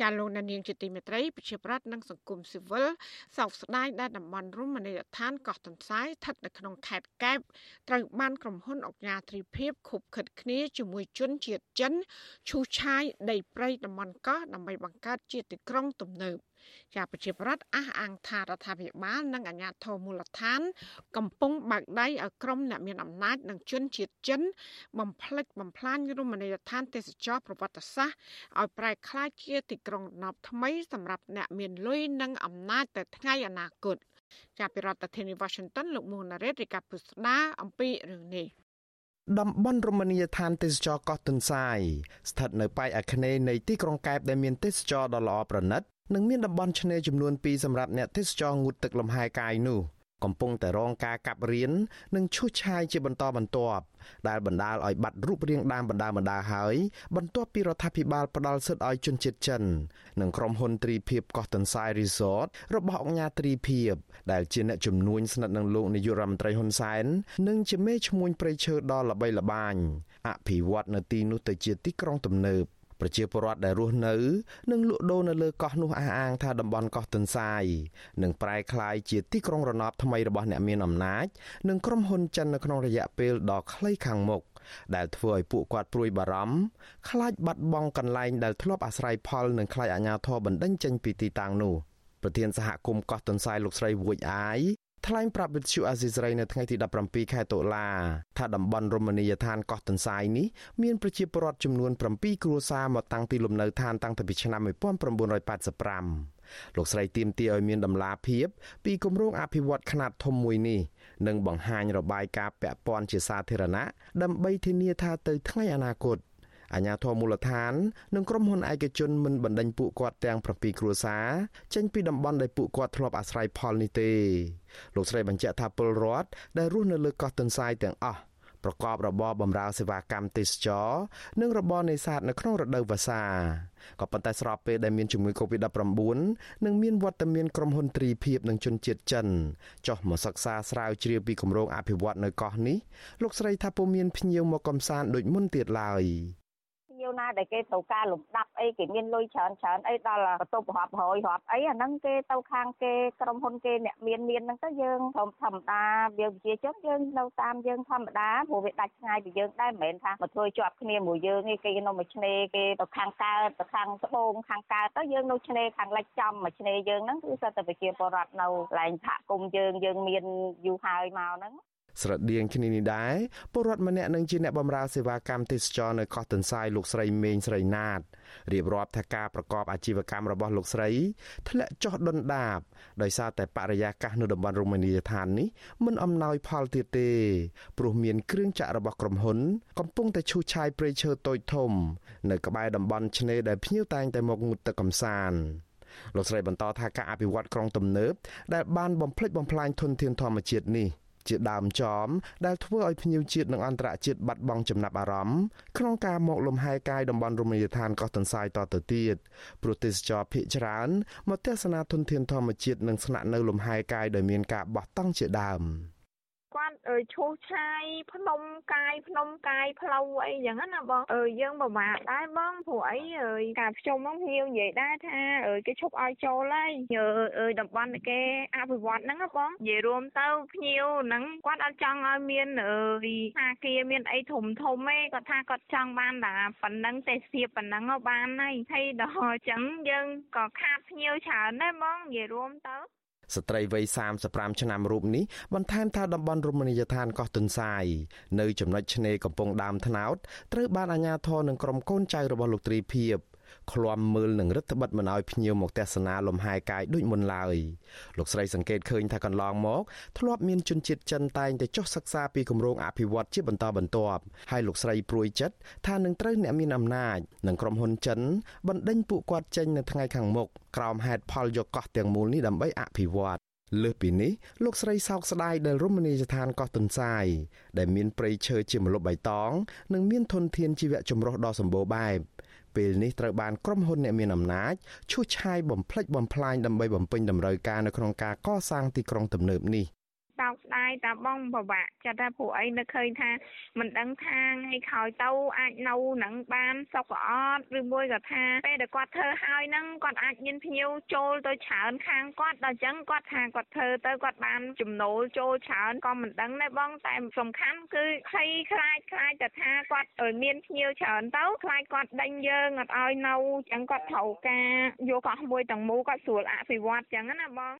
ចាលោកនាងជាទីមេត្រីប្រជាប្រដ្ឋនិងសង្គមស៊ីវិលសោកស្ដាយដែលតំបន់រមណីយដ្ឋានកោះទន្សាយស្ថិតនៅក្នុងខេត្តកែបត្រូវបានក្រុមហ៊ុនអង្គការទ្រីភិបខុបខិតគ្នាជាមួយជនជាតិចិនឈូសឆាយដីព្រៃតំបន់កោះដើម្បីបង្កើតជាទីក្រុងទំនើប ជាប្រជាប្រដ្ឋអះអាងថារដ្ឋាភិបាលនិងអាជ្ញាធរមូលដ្ឋាន កំពុងបើកដៃឲ្យក្រុមអ្នកមានអំណាចនិងជនជាតិចិន បំផ្លិចបំផ្លាញរមណីយដ្ឋានទេសចរប្រវត្តិសាស្ត្រឲ្យប្រែក្លាយជាទីក្រុងដំណប់ថ្មីសម្រាប់អ្នកមានលុយនិងអំណាចទៅថ្ងៃអនាគតចាប់ពីរដ្ឋធានី Washington លោកមួងណារ៉េតរីកាពុស្ដាអំពីរឿងនេះ
តំបន់រមណីយដ្ឋានទេសចរកោះទុនសាយស្ថិតនៅប៉ែកអាគ្នេយ៍នៃទីក្រុងកែបដែលមានទេសចរដ៏ល្អប្រណិត និងមានតំបន់ឆ្នេរចំនួន2សម្រាប់អ្នកទេសចรงូតទឹកលំហែកាយនោះកំពុងតែរងការកាប់រៀននិងឈូសឆាយជាបន្តបន្ទាប់ដែលបណ្ដាលឲ្យបាត់រូបរាងដើមបណ្ដាបណ្ដាហើយ បន្ទាប់ពីរដ្ឋាភិបាលផ្ដាល់សិទ្ធិឲ្យជនជាតិចិន និងក្រុមហ៊ុនទ្រីភិបកោះតន្សាយរីសតរបស់អង្គការទ្រីភិបដែលជាអ្នកជំនួញស្និទ្ធនឹងលោកនាយករដ្ឋមន្ត្រីហ៊ុនសែននិងជាមេឈ្មោះព្រៃឈើដ៏ល្បីល្បាញអភិវឌ្ឍនៅទីនោះទៅជាទីក្រុងទំនើប ប្រជាពលរដ្ឋដែលរស់នៅនិងលក់ដូរនៅលើកោះនោះអះអាងថាតំបន់កោះទន្សាយនឹងប្រែក្លាយជាទីក្រុងរណបថ្មីរបស់អ្នកមានអំណាចនិងក្រុមហ៊ុនចិននៅក្នុងរយៈពេលដ៏ខ្លីខាងមុខដែលធ្វើឲ្យពួកគាត់ព្រួយបារម្ភខ្លាចបាត់បង់កន្លែងដែលធ្លាប់អាស្រ័យផលនិងខ្លាចអាជ្ញាធរបណ្តេញចេញពីទីតាំងនោះប្រធានសហគមន៍កោះទន្សាយលោកស្រីវួយអាយ ថ្លែងប្រាប់វិទ្យុអាស៊ីសេរីនៅថ្ងៃទី17ខែតុលាថាតំបន់រមណីយដ្ឋានកោះទន្សាយនេះមានប្រជាពលរដ្ឋចំនួន7គ្រួសារមកតាំងទីលំនៅឋានតាំងពីឆ្នាំ1985លោកស្រីទៀមទាឲ្យមានដំណាភាពពីគម្រោងអភិវឌ្ឍខ្នាតធំមួយនេះនិងបង្ហាញរបាយការណ៍ពាក់ព័ន្ធជាសាធារណៈដើម្បីធានាថាទៅថ្ងៃអនាគត អាជ្ញាធរមូលដ្ឋាននិងក្រុមហ៊ុនឯកជនមិនបណ្ដេញពួកគាត់ទាំង7គ្រួសារចេញពីតំបន់ដែលពួកគាត់ធ្លាប់អាស្រ័យផលនេះទេលោកស្រីបញ្ជាក់ថាពលរដ្ឋដែលរស់នៅលើកោះទន្សាយទាំងអស់ប្រកបរបរបម្រើសេវាកម្មទេសចរនិងរបរនេសាទនៅក្នុងរដូវវស្សាក៏ប៉ុន្តែស្របពេលដែលមានជំងឺ Covid-19 និងមានវត្តមានក្រុមហ៊ុនទ្រីភិបនិងជនជាតិចិនចុះមកសិក្សាស្រាវជ្រាវពីគម្រោងអភិវឌ្ឍនៅកោះនេះលោកស្រីថាពុំមានភ្ញៀវមកកំសាន្តដូចមុនទៀតឡើយ
វណាដែលគេត្រូវការលំដាប់អីគេមានលុយច្រើនច្រើនអីដល់បន្ទប់រាប់រយរាប់អីអាហ្នឹងគេទៅខាងគេក្រុមហ៊ុនគេអ្នកមានមានហ្នឹងទៅយើងធម្មធម្មតាវាប្រជាជនយើងនៅតាមយើងធម្មតាព្រោះវាដាច់ឆ្ងាយពីយើងដែរមិនមែនថាមកធ្វើជាប់គ្នាមួយយើងទេគេនៅមួយឆ្នេរគេទៅខាងកើតទៅខាងត្បូងខាងកើតទៅយើងនៅឆ្នេរខាងលិចចំមួយឆ្នេរយើងហ្នឹងគឺសិតតែប្រជាពលរដ្ឋនៅកន្លែងសហគមន៍យើងយើងមានយូរហើយមកហ្នឹង
ស្រដៀងគ្នានេះដែរពលរដ្ឋម្នាក់នឹងជាអ្នកបម្រើសេវាកម្មទេសចរនៅកោះទន្សាយលោកស្រីមេងស្រីណាតរៀបរាប់ថាការប្រកបអាជីវកម្មរបស់លោកស្រីធ្លាក់ចុះដុនដាបដោយសារតែបរិយាកាសនៅតំបន់រមណីយដ្ឋាននេះមិនអំណោយផលទៀតទេព្រោះមានគ្រឿងចាក់របស់ក្រុមហ៊ុន កំពុងតែឈូសឆាយព្រៃឈើតូចធំ នៅក្បែរតំបន់ឆ្នេរដែលភ្ញៀវតែងតែមកងូតទឹកកម្សាន្តលោកស្រីបន្តថាការអភិវឌ្ឍក្រុងទំនើបដែលបានបំផ្លិចបំផ្លាញធនធានធម្មជាតិនេះ ជាដើមចមដែលធ្វើឲ្យភ្ញៀវជាតិនិងអន្តរជាតិបាត់បង់ចំណាប់អារម្មណ៍ក្នុងការមកលំហែកាយតំបន់រមណីយដ្ឋានកោះទន្សាយតទៅទៀតព្រោះទេសចរភ ieck ច្រើនមកទស្សនាធនធានធម្មជាតិនិងស្នាក់នៅលំហែកាយដោយមានការបោះតង់ជាដើម។
គាត់ឈូសឆាយភ្នំកាយភ្នំកាយផ្លូវអីចឹងណាបងអឺយើងពិបាកដែរបងព្រោះអីការភ្ជុំហ្នឹងភ្ញៀវនិយាយដែរថាគេឈប់ឲ្យចូលហើយអឺតំបន់គេអភិវឌ្ឍហ្នឹងបងនិយាយរួមទៅភ្ញៀវហ្នឹងគាត់អត់ចង់ឲ្យមានអឺថាគាមានអីធំធំទេគាត់ថាគាត់ចង់បានតែប៉ុណ្ណឹងទេសភាពប៉ុណ្ណឹងបានហើយហើយដល់អញ្ចឹងយើងក៏ខាតភ្ញៀវច្រើនដែរបងនិយាយរួមទៅ
ស្ត្រីវ័យ35ឆ្នាំរូបនេះបន្ថែមថាតំបន់រមណីយដ្ឋានកោះទុនសាយនៅចំណុចឆ្នេរកំពង់ដើមថ្នោតត្រូវបានអាជ្ញាធរនិងក្រុមកូនចៅរបស់លោកត្រីភិប ឃ្លាំមើលនឹងរដ្ឋបិទមិនឲ្យភ្ញៀវមកទស្សនាលំហែកាយដូចមុនឡើយលោកស្រីសង្កេតឃើញថាកន្លងមកធ្លាប់មានជនជាតិចិនតែងតែចុះសិក្សាពីគម្រោងអភិវឌ្ឍជាបន្តបន្ទាប់ហើយលោកស្រីព្រួយចិត្តថានឹងត្រូវអ្នកមានអំណាចនិងក្រុមហ៊ុនចិនបណ្ដេញពួកគាត់ចេញនៅថ្ងៃខាងមុខក្រោមហេតុផលយកកោះទាំងមូលនេះដើម្បីអភិវឌ្ឍលើសពីនេះលោកស្រីសោកស្ដាយដែលរមណីយដ្ឋានកោះទុនសាយដែលមានព្រៃឈើជាម្លប់បៃតង និងមានធនធានជីវៈចម្រុះដ៏សម្បូរបែប ពេលនេះត្រូវបានក្រុមហ៊ុនអ្នកមានអំណាចឈូសឆាយបំផ្លិចបំផ្លាញដើម្បីបំពេញតម្រូវការនៅក្នុងការកសាងទីក្រុងទំនើបនេះ
សោកស្ដាយតាបងពិបាកចិត្តថាព្រោះអីនៅឃើញថាមិនដឹងថាថ្ងៃក្រោយទៅអាចនៅនឹងបានសុខអត់ឬមួយក៏ថាពេលដែលគាត់ធ្វើហើយហ្នឹងគាត់អាចមានភ្ញៀវចូលទៅច្រើនខាងគាត់ដល់អញ្ចឹងគាត់ថាគាត់ធ្វើទៅគាត់បានចំណូលចូលច្រើនក៏មិនដឹងដែរបងតែសំខាន់គឺភ័យខ្លាចខ្លាចតែថាគាត់មានភ្ញៀវច្រើនទៅខ្លាចគាត់ដេញយើងអត់ឲ្យនៅអញ្ចឹងគាត់ត្រូវការយកកោះមួយទាំងមូលគាត់ស្រួលអភិវឌ្ឍអញ្ចឹងណាបង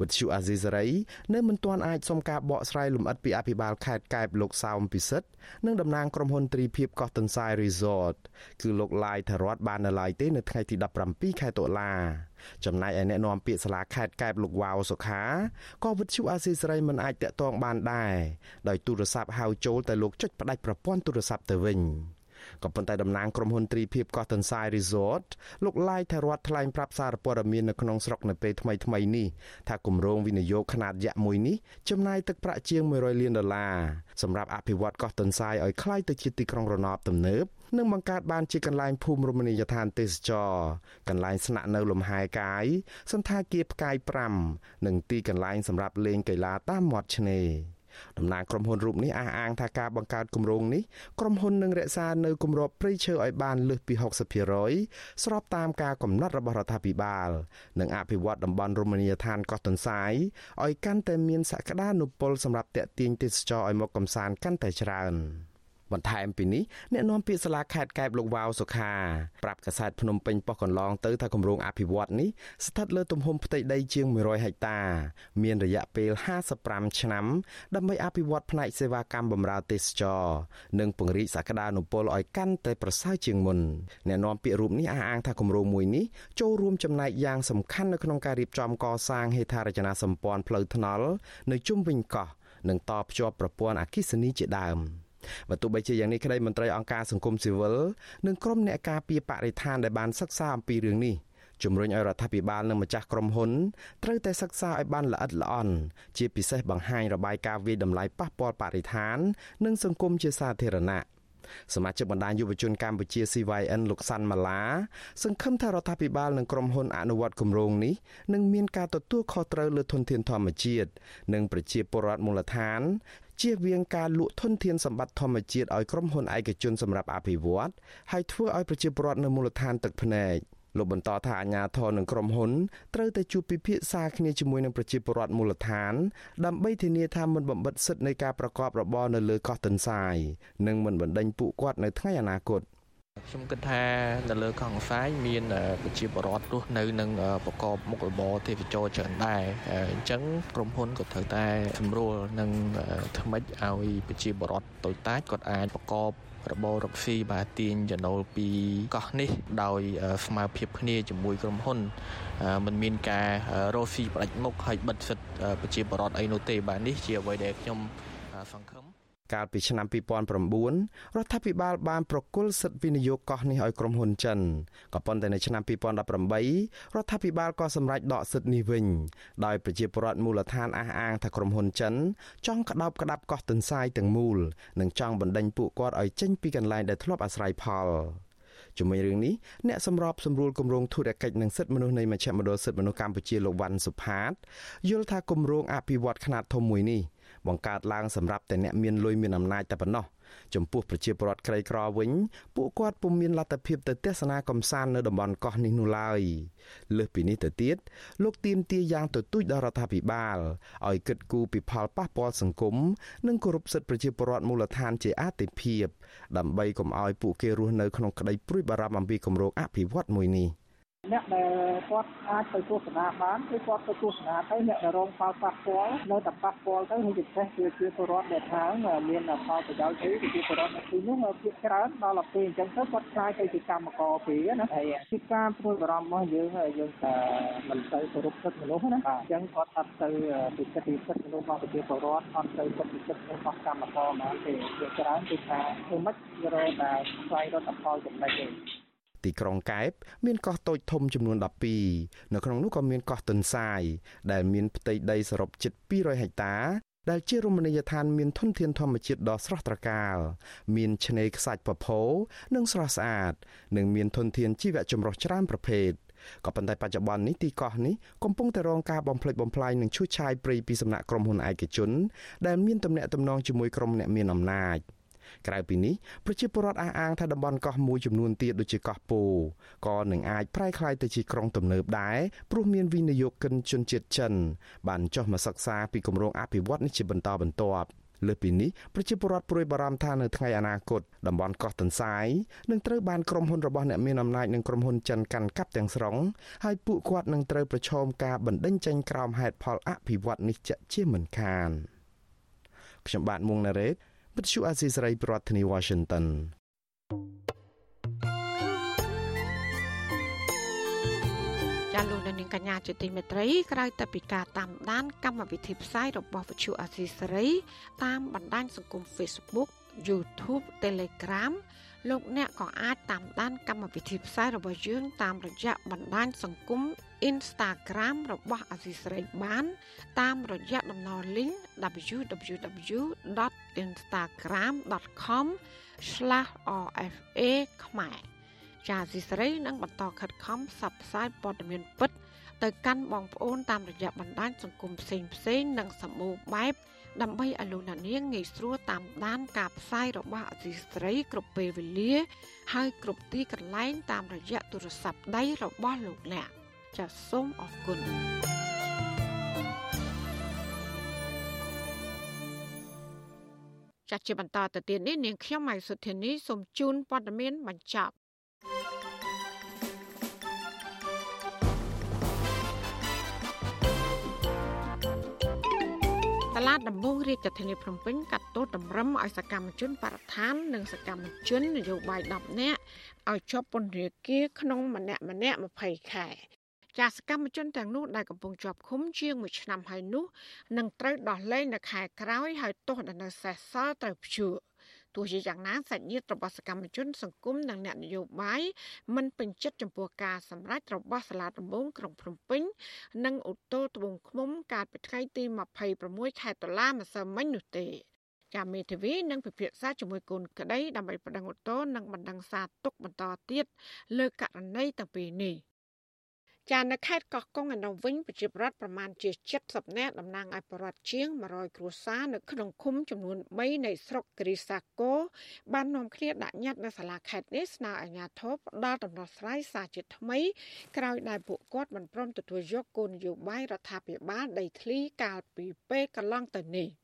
វិទ្យុអាស៊ីសេរីនៅមិនទាន់អាចសុំការបកស្រាយលម្អិតពីអភិបាលខេត្តកែបលោកសោមពិសិដ្ឋនិងតំណាងក្រុមហ៊ុនទ្រីភិបកោះទន្សាយ Resort គឺលោកឡាយថរតបាននៅឡើយទេនៅថ្ងៃទី17ខែតុលាចំណែកឯអ្នកនាំពាក្យសាលាខេត្តកែបលោកវ៉ាវសុខាក៏វិទ្យុអាស៊ីសេរីមិនអាចតាក់ទងបានដែរដោយទូរស័ព្ទហៅចូលតែលោកចុចផ្ដាច់ប្រព័ន្ធទូរស័ព្ទទៅវិញ។ ក៏ប៉ុន្តែតំណាងក្រុមហ៊ុនទ្រីភិបកោះទន្សាយ Resort លោកឡាយថារដ្ឋថ្លែងប្រាប់សារព័ត៌មាននៅក្នុងស្រុកនៅពេលថ្មីថ្មីនេះថាគម្រោងវិនិយោគខ្នាតយក្សមួយនេះចំណាយទឹកប្រាក់ជាង100លានដុល្លារសម្រាប់អភិវឌ្ឍកោះទន្សាយឲ្យក្លាយទៅជាទីក្រុងរណបទំនើបនិងបង្កើតបានជាកន្លែងភូមិរមណីយដ្ឋានទេសចរកន្លែងស្នាក់នៅលំហែកាយសន្តាគារផ្កាយ5និងទីកន្លែងសម្រាប់លេងកីឡាតាមមាត់ឆ្នេរ តំណាងក្រុមហ៊ុនរូបនេះអះអាងថាការបង្កើតគម្រោងនេះក្រុមហ៊ុននឹងរក្សានៅគម្របព្រៃឈើឲ្យបានលើសពី60%ស្របតាមការកំណត់របស់រដ្ឋាភិបាលនិងអភិវឌ្ឍតំបន់រមណីយដ្ឋានកោះទន្សាយឲ្យកាន់តែមានសក្តានុពលសម្រាប់ទាក់ទាញទេសចរឲ្យមកកំសាន្តកាន់តែច្រើន។ បន្ថែមពីនេះអ្នកនាំពាក្យសាលាខេត្តកែបលោកវ៉ាវសុខាប្រាប់កាសែតភ្នំពេញប៉ុស្តិ៍កន្លងទៅថាគម្រោងអភិវឌ្ឍនេះស្ថិតលើទំហំផ្ទៃដីជាង100ហិកតា មានរយៈពេល55ឆ្នាំដើម្បីអភិវឌ្ឍផ្នែកសេវាកម្មបម្រើទេសចរនិងពង្រីកសក្តានុពលឲ្យកាន់តែប្រសើរជាងមុនអ្នកនាំពាក្យរូបនេះអះអាងថាគម្រោងមួយនេះចូលរួមចំណែកយ៉ាងសំខាន់នៅក្នុងការរៀបចំកសាងហេដ្ឋារចនាសម្ព័ន្ធផ្លូវថ្នល់នៅជុំវិញកោះនិងតភ្ជាប់ប្រព័ន្ធអគ្គិសនីជាដើម។ បើទោះបីជាយ៉ាងនេះក្តីមន្ត្រីអង្គការសង្គមស៊ីវិលនិងក្រុមអ្នកការពារបរិស្ថានដែលបានសិក្សាអំពីរឿងនេះជំរុញឲ្យរដ្ឋាភិបាលនិងម្ចាស់ក្រុមហ៊ុនត្រូវតែសិក្សាឲ្យបានល្អិតល្អន់ជាពិសេសបង្ហាញរបាយការណ៍វិតម្លៃប៉ះពាល់បរិស្ថាន និងសង្គមជាសាធារណៈសមាជិកបណ្ដាញយុវជនកម្ពុជា CYN លោកសាន់ម៉ាឡាសង្ឃឹមថារដ្ឋាភិបាលនិងក្រុមហ៊ុនអនុវត្តគម្រោងនេះនឹងមានការទទួលខុសត្រូវលើធនធានធម្មជាតិនិងប្រជាពលរដ្ឋមូលដ្ឋាន ជៀសវាងការលក់ធនធានសម្បត្តិធម្មជាតិឲ្យក្រុមហ៊ុនឯកជនសម្រាប់អភិវឌ្ឍហើយធ្វើឲ្យប្រជាពលរដ្ឋនៅមូលដ្ឋានទឹកភ្នែកលោកបន្តថាអាជ្ញាធរនិងក្រុមហ៊ុនត្រូវតែជួបពិភាក្សាគ្នាជាមួយនឹងប្រជាពលរដ្ឋមូលដ្ឋាន ដើម្បីធានាថាមិនបំបិទសិទ្ធិនៃការប្រកបរបរនៅលើកោះទន្សាយនិងមិនបណ្តេញពួកគាត់នៅថ្ងៃអនាគត
ខ្ញុំគិតថានៅលើកោះសាយមានប្រជាពលរដ្ឋរស់នៅនឹងប្រកបមុខរបរទេសចរច្រើនដែរអញ្ចឹងក្រុមហ៊ុនក៏ត្រូវតែស្រួលនឹងថ្មិចឲ្យប្រជាពលរដ្ឋតូចតាចគាត់អាចប្រកបរបររកស៊ីបាទទាញចំណូលពីកោះនេះ ដោយស្មើភាពគ្នាជាមួយក្រុមហ៊ុនมันមានការរកស៊ីផ្ដាច់មុខហើយបិទសិទ្ធិប្រជាពលរដ្ឋអីនោះទេបាទនេះជាអ្វីដែលខ្ញុំសង្ឃឹម
កាលពីឆ្នាំ2009រដ្ឋាភិបាលបានប្រគល់សិទ្ធិវិនិយោគកោះនេះឲ្យក្រុមហ៊ុនចិនក៏ប៉ុន្តែនៅឆ្នាំ2018រដ្ឋាភិបាលក៏សម្រេចដកសិទ្ធិនេះវិញដោយប្រជាពលរដ្ឋមូលដ្ឋានអះអាងថាក្រុមហ៊ុនចិនចង់ក្តោបក្តាប់កោះទន្សាយទាំងមូលនិងចង់បណ្ដេញពួកគាត់ឲ្យចេញពីកន្លែងដែលធ្លាប់អាស្រ័យផលជាមួយរឿងនេះអ្នកសម្របសម្រួលគម្រោងធុរកិច្ចនិងសិទ្ធិមនុស្សនៃមជ្ឈមណ្ឌលសិទ្ធិមនុស្សកម្ពុជាលោកវ៉ាន់សុផាតយល់ថាគម្រោងអភិវឌ្ឍខ្នាតធំមួយនេះ បង្កើតឡើងសម្រាប់តែអ្នកមានលុយមានអំណាចតែប៉ុណ្ណោះចំពោះប្រជាពលរដ្ឋក្រីក្រវិញពួកគាត់ពុំមានលទ្ធភាពទៅទស្សនាកំសាន្តនៅតំបន់កោះនេះនោះឡើយលើសពីនេះទៅទៀតលោកទៀមទាយ៉ាងទទូចដល់រដ្ឋាភិបាលឲ្យគិតគូរពីផលប៉ះពាល់សង្គមនិងគោរពសិទ្ធិប្រជាពលរដ្ឋមូលដ្ឋានជាអាទិភាព ដើម្បីកុំឲ្យពួកគេរស់នៅក្នុងក្តីព្រួយបារម្ភអំពីគម្រោងអភិវឌ្ឍមួយនេះ។
អ្នកដែលគាត់អាចទៅទស្សនាបានគឺគាត់ទៅទស្សនាទៅអ្នកដែលរងផលប៉ះពាល់នៅតែប៉ះពាល់ទៅហើយពិសេសគឺជាពលរដ្ឋដែលថាមានផលប្រយោជន៍អីគឺជាពលរដ្ឋនៅទីនោះភាគច្រើនដល់ទៅពេលអញ្ចឹងទៅគាត់ខ្លាយទៅជាកម្មករពីណាហើយពីការព្រួយបារម្ភរបស់យើងយើងថាមិនទៅគោរពសិទ្ធិមនុស្សណាបាទអញ្ចឹងគាត់អត់ទៅពិសិដ្ឋពិសិដ្ឋមនុស្សរបស់ប្រជាពលរដ្ឋអត់ទៅពិសិដ្ឋពិសិដ្ឋរបស់កម្មករមកទេភាគច្រើនគឺថាធ្វើម៉េចរកតែស្វែងរកផលចំណេញទេ
ទីក្រុងកែបមានកោះតូចធំចំនួន12នៅក្នុងនោះក៏មានកោះទន្សាយដែលមានផ្ទៃដីសរុបជិត200ហិកតាដែលជារមណីយដ្ឋានមានធនធានធម្មជាតិដ៏ស្រស់ត្រកាលមានឆ្នេរខ្សាច់ពពកនិងស្រស់ស្អាត និងមានធនធានជីវៈចម្រុះច្រើនប្រភេទក៏ប៉ុន្តែបច្ចុប្បន្ននេះទីកោះនេះកំពុងតែរងការបំផ្លិចបំផ្លាញនិងឈូសឆាយព្រៃពីសំណាក់ក្រុមហ៊ុនឯកជន ដែលមានទំនាក់ទំនងជាមួយក្រុមអ្នកមានអំណាច ក្រៅពីនេះប្រជាពលរដ្ឋអះអាងថាតំបន់កោះមួយចំនួនទៀតដូចជាកោះពោក៏នឹងអាចប្រែក្លាយទៅជាក្រុងទំនើបដែរព្រោះមានវិនិយោគិនជនជាតិចិន បានចុះមកសិក្សាពីគម្រោងអភិវឌ្ឍនេះជាបន្តបន្ទាប់លើពីនេះប្រជាពលរដ្ឋព្រួយបារម្ភថានៅថ្ងៃអនាគតតំបន់កោះទន្សាយនឹងត្រូវបានក្រុមហ៊ុនរបស់អ្នកមានអំណាចនិងក្រុមហ៊ុនចិនកាន់កាប់ទាំងស្រុងហើយពួកគាត់នឹងត្រូវប្រឈមការបណ្តេញចេញក្រោមហេតុផលអភិវឌ្ឍនេះជាជាមិនខានខ្ញុំបាទមួងណារ៉េត វិទ្យុអាស៊ីសេរីប្រធានាធិបតី Washington
ចាលោកនាងកញ្ញាជាទីមេត្រីក្រៅតែពីការតាមដាន កម្មវិធីផ្សាយរបស់វិទ្យុអាស៊ីសេរីតាមបណ្ដាញសង្គម Facebook YouTube Telegram លោកអ្នកក៏អាចតាមដានកម្មវិធីផ្សាយរបស់យើងតាមរយៈបណ្ដាញសង្គម Instagram របស់អាស៊ីសេរីបាន តាមរយៈតំណ link www.instagram.com/rfa ខ្មែរចាអាស៊ីសេរីនឹងបន្តខិតខំផ្សព្វផ្សាយព័ត៌មានពិត ទៅកាន់បងប្អូនតាមរយៈបណ្ដាញសង្គមផ្សេងផ្សេងនិងសម្បូរបែប ដើម្បីឲ្យលោកអ្នកនាងងាយស្រួលតាមដានការផ្សាយរបស់អសីស្រីគ្រប់ពេលវេលា ហើយគ្រប់ទីកន្លែងតាមរយៈទូរស័ព្ទដៃរបស់លោកអ្នកចាសសូមអរគុណចាត់ជាបន្តទៅទៀតនេះនាងខ្ញុំម៉ៃសុធានីសូមជូនព័ត៌មានបញ្ចប់ ឡាតដំបងរាជធានីភ្នំពេញកាត់ទោសតម្រឹមឲ្យសកម្មជនបរិស្ថាននិងសកម្មជននយោបាយ10នាក់ឲ្យជាប់ពន្ធនាគារក្នុងម្នាក់ម្នាក់20ខែចាសកម្មជនទាំងនោះដែលកំពុងជាប់ឃុំជាង1ឆ្នាំហើយនោះនឹងត្រូវដោះលែងនៅខែក្រោយហើយទោសដែលនៅសេសសល់ត្រូវព្យួរ ទោះជាយ៉ាងណាសាច់ញាតិរបស់សកម្មជន សង្គមនិងអ្នកនយោបាយមិនពេញចិត្តចំពោះការសម្រេចរបស់សាលាដំបងក្រុងភ្នំពេញ និងឧទ្ធរត្បូងឃ្មុំកាលពីថ្ងៃទី26ខែតុលាម្សិលមិញនោះទេចាមេធាវីនឹងពិភាក្សាជាមួយកូនក្តីដើម្បីប្តឹងឧទ្ធរនិងបណ្ដឹងសារទុកបន្តទៀតលើករណីទាំងពីរនេះ ចានៅខេត្តកោះកុងឯនោះវិញប្រជាពលរដ្ឋប្រមាណជា70នាក់តំណាងឲ្យប្រជាជាង100គ្រួសារនៅក្នុងឃុំចំនួន3នៃស្រុកគ្រីសាកូបាននាំគ្នាដាក់ញត្តិនៅសាលាខេត្តនេះស្នើអាជ្ញាធរផ្ដល់ដំណោះស្រាយសារជាថ្មីក្រោយដែលពួកគាត់មិនព្រមទទួលយកគោលនយោបាយរដ្ឋាភិបាលដីធ្លីកាលពីពេលកន្លងទៅនេះ។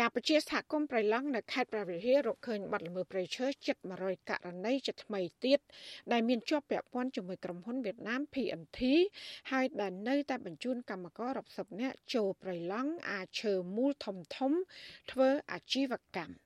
ចាប្រជាសហគមន៍ប្រៃឡង់នៅខេត្តព្រះវិហាររកឃើញបាត់ល្មើសព្រៃឈើជិត100ករណីជាថ្មីទៀតដែលមានជាប់ពាក់ព័ន្ធជាមួយក្រុមហ៊ុនវៀតណាម PNT ហើយដែលនៅតែបញ្ជូនកម្មកររាប់សិបនាក់ចូលប្រៃឡង់អាចឈើមូលធំធំធ្វើអាជីវកម្ម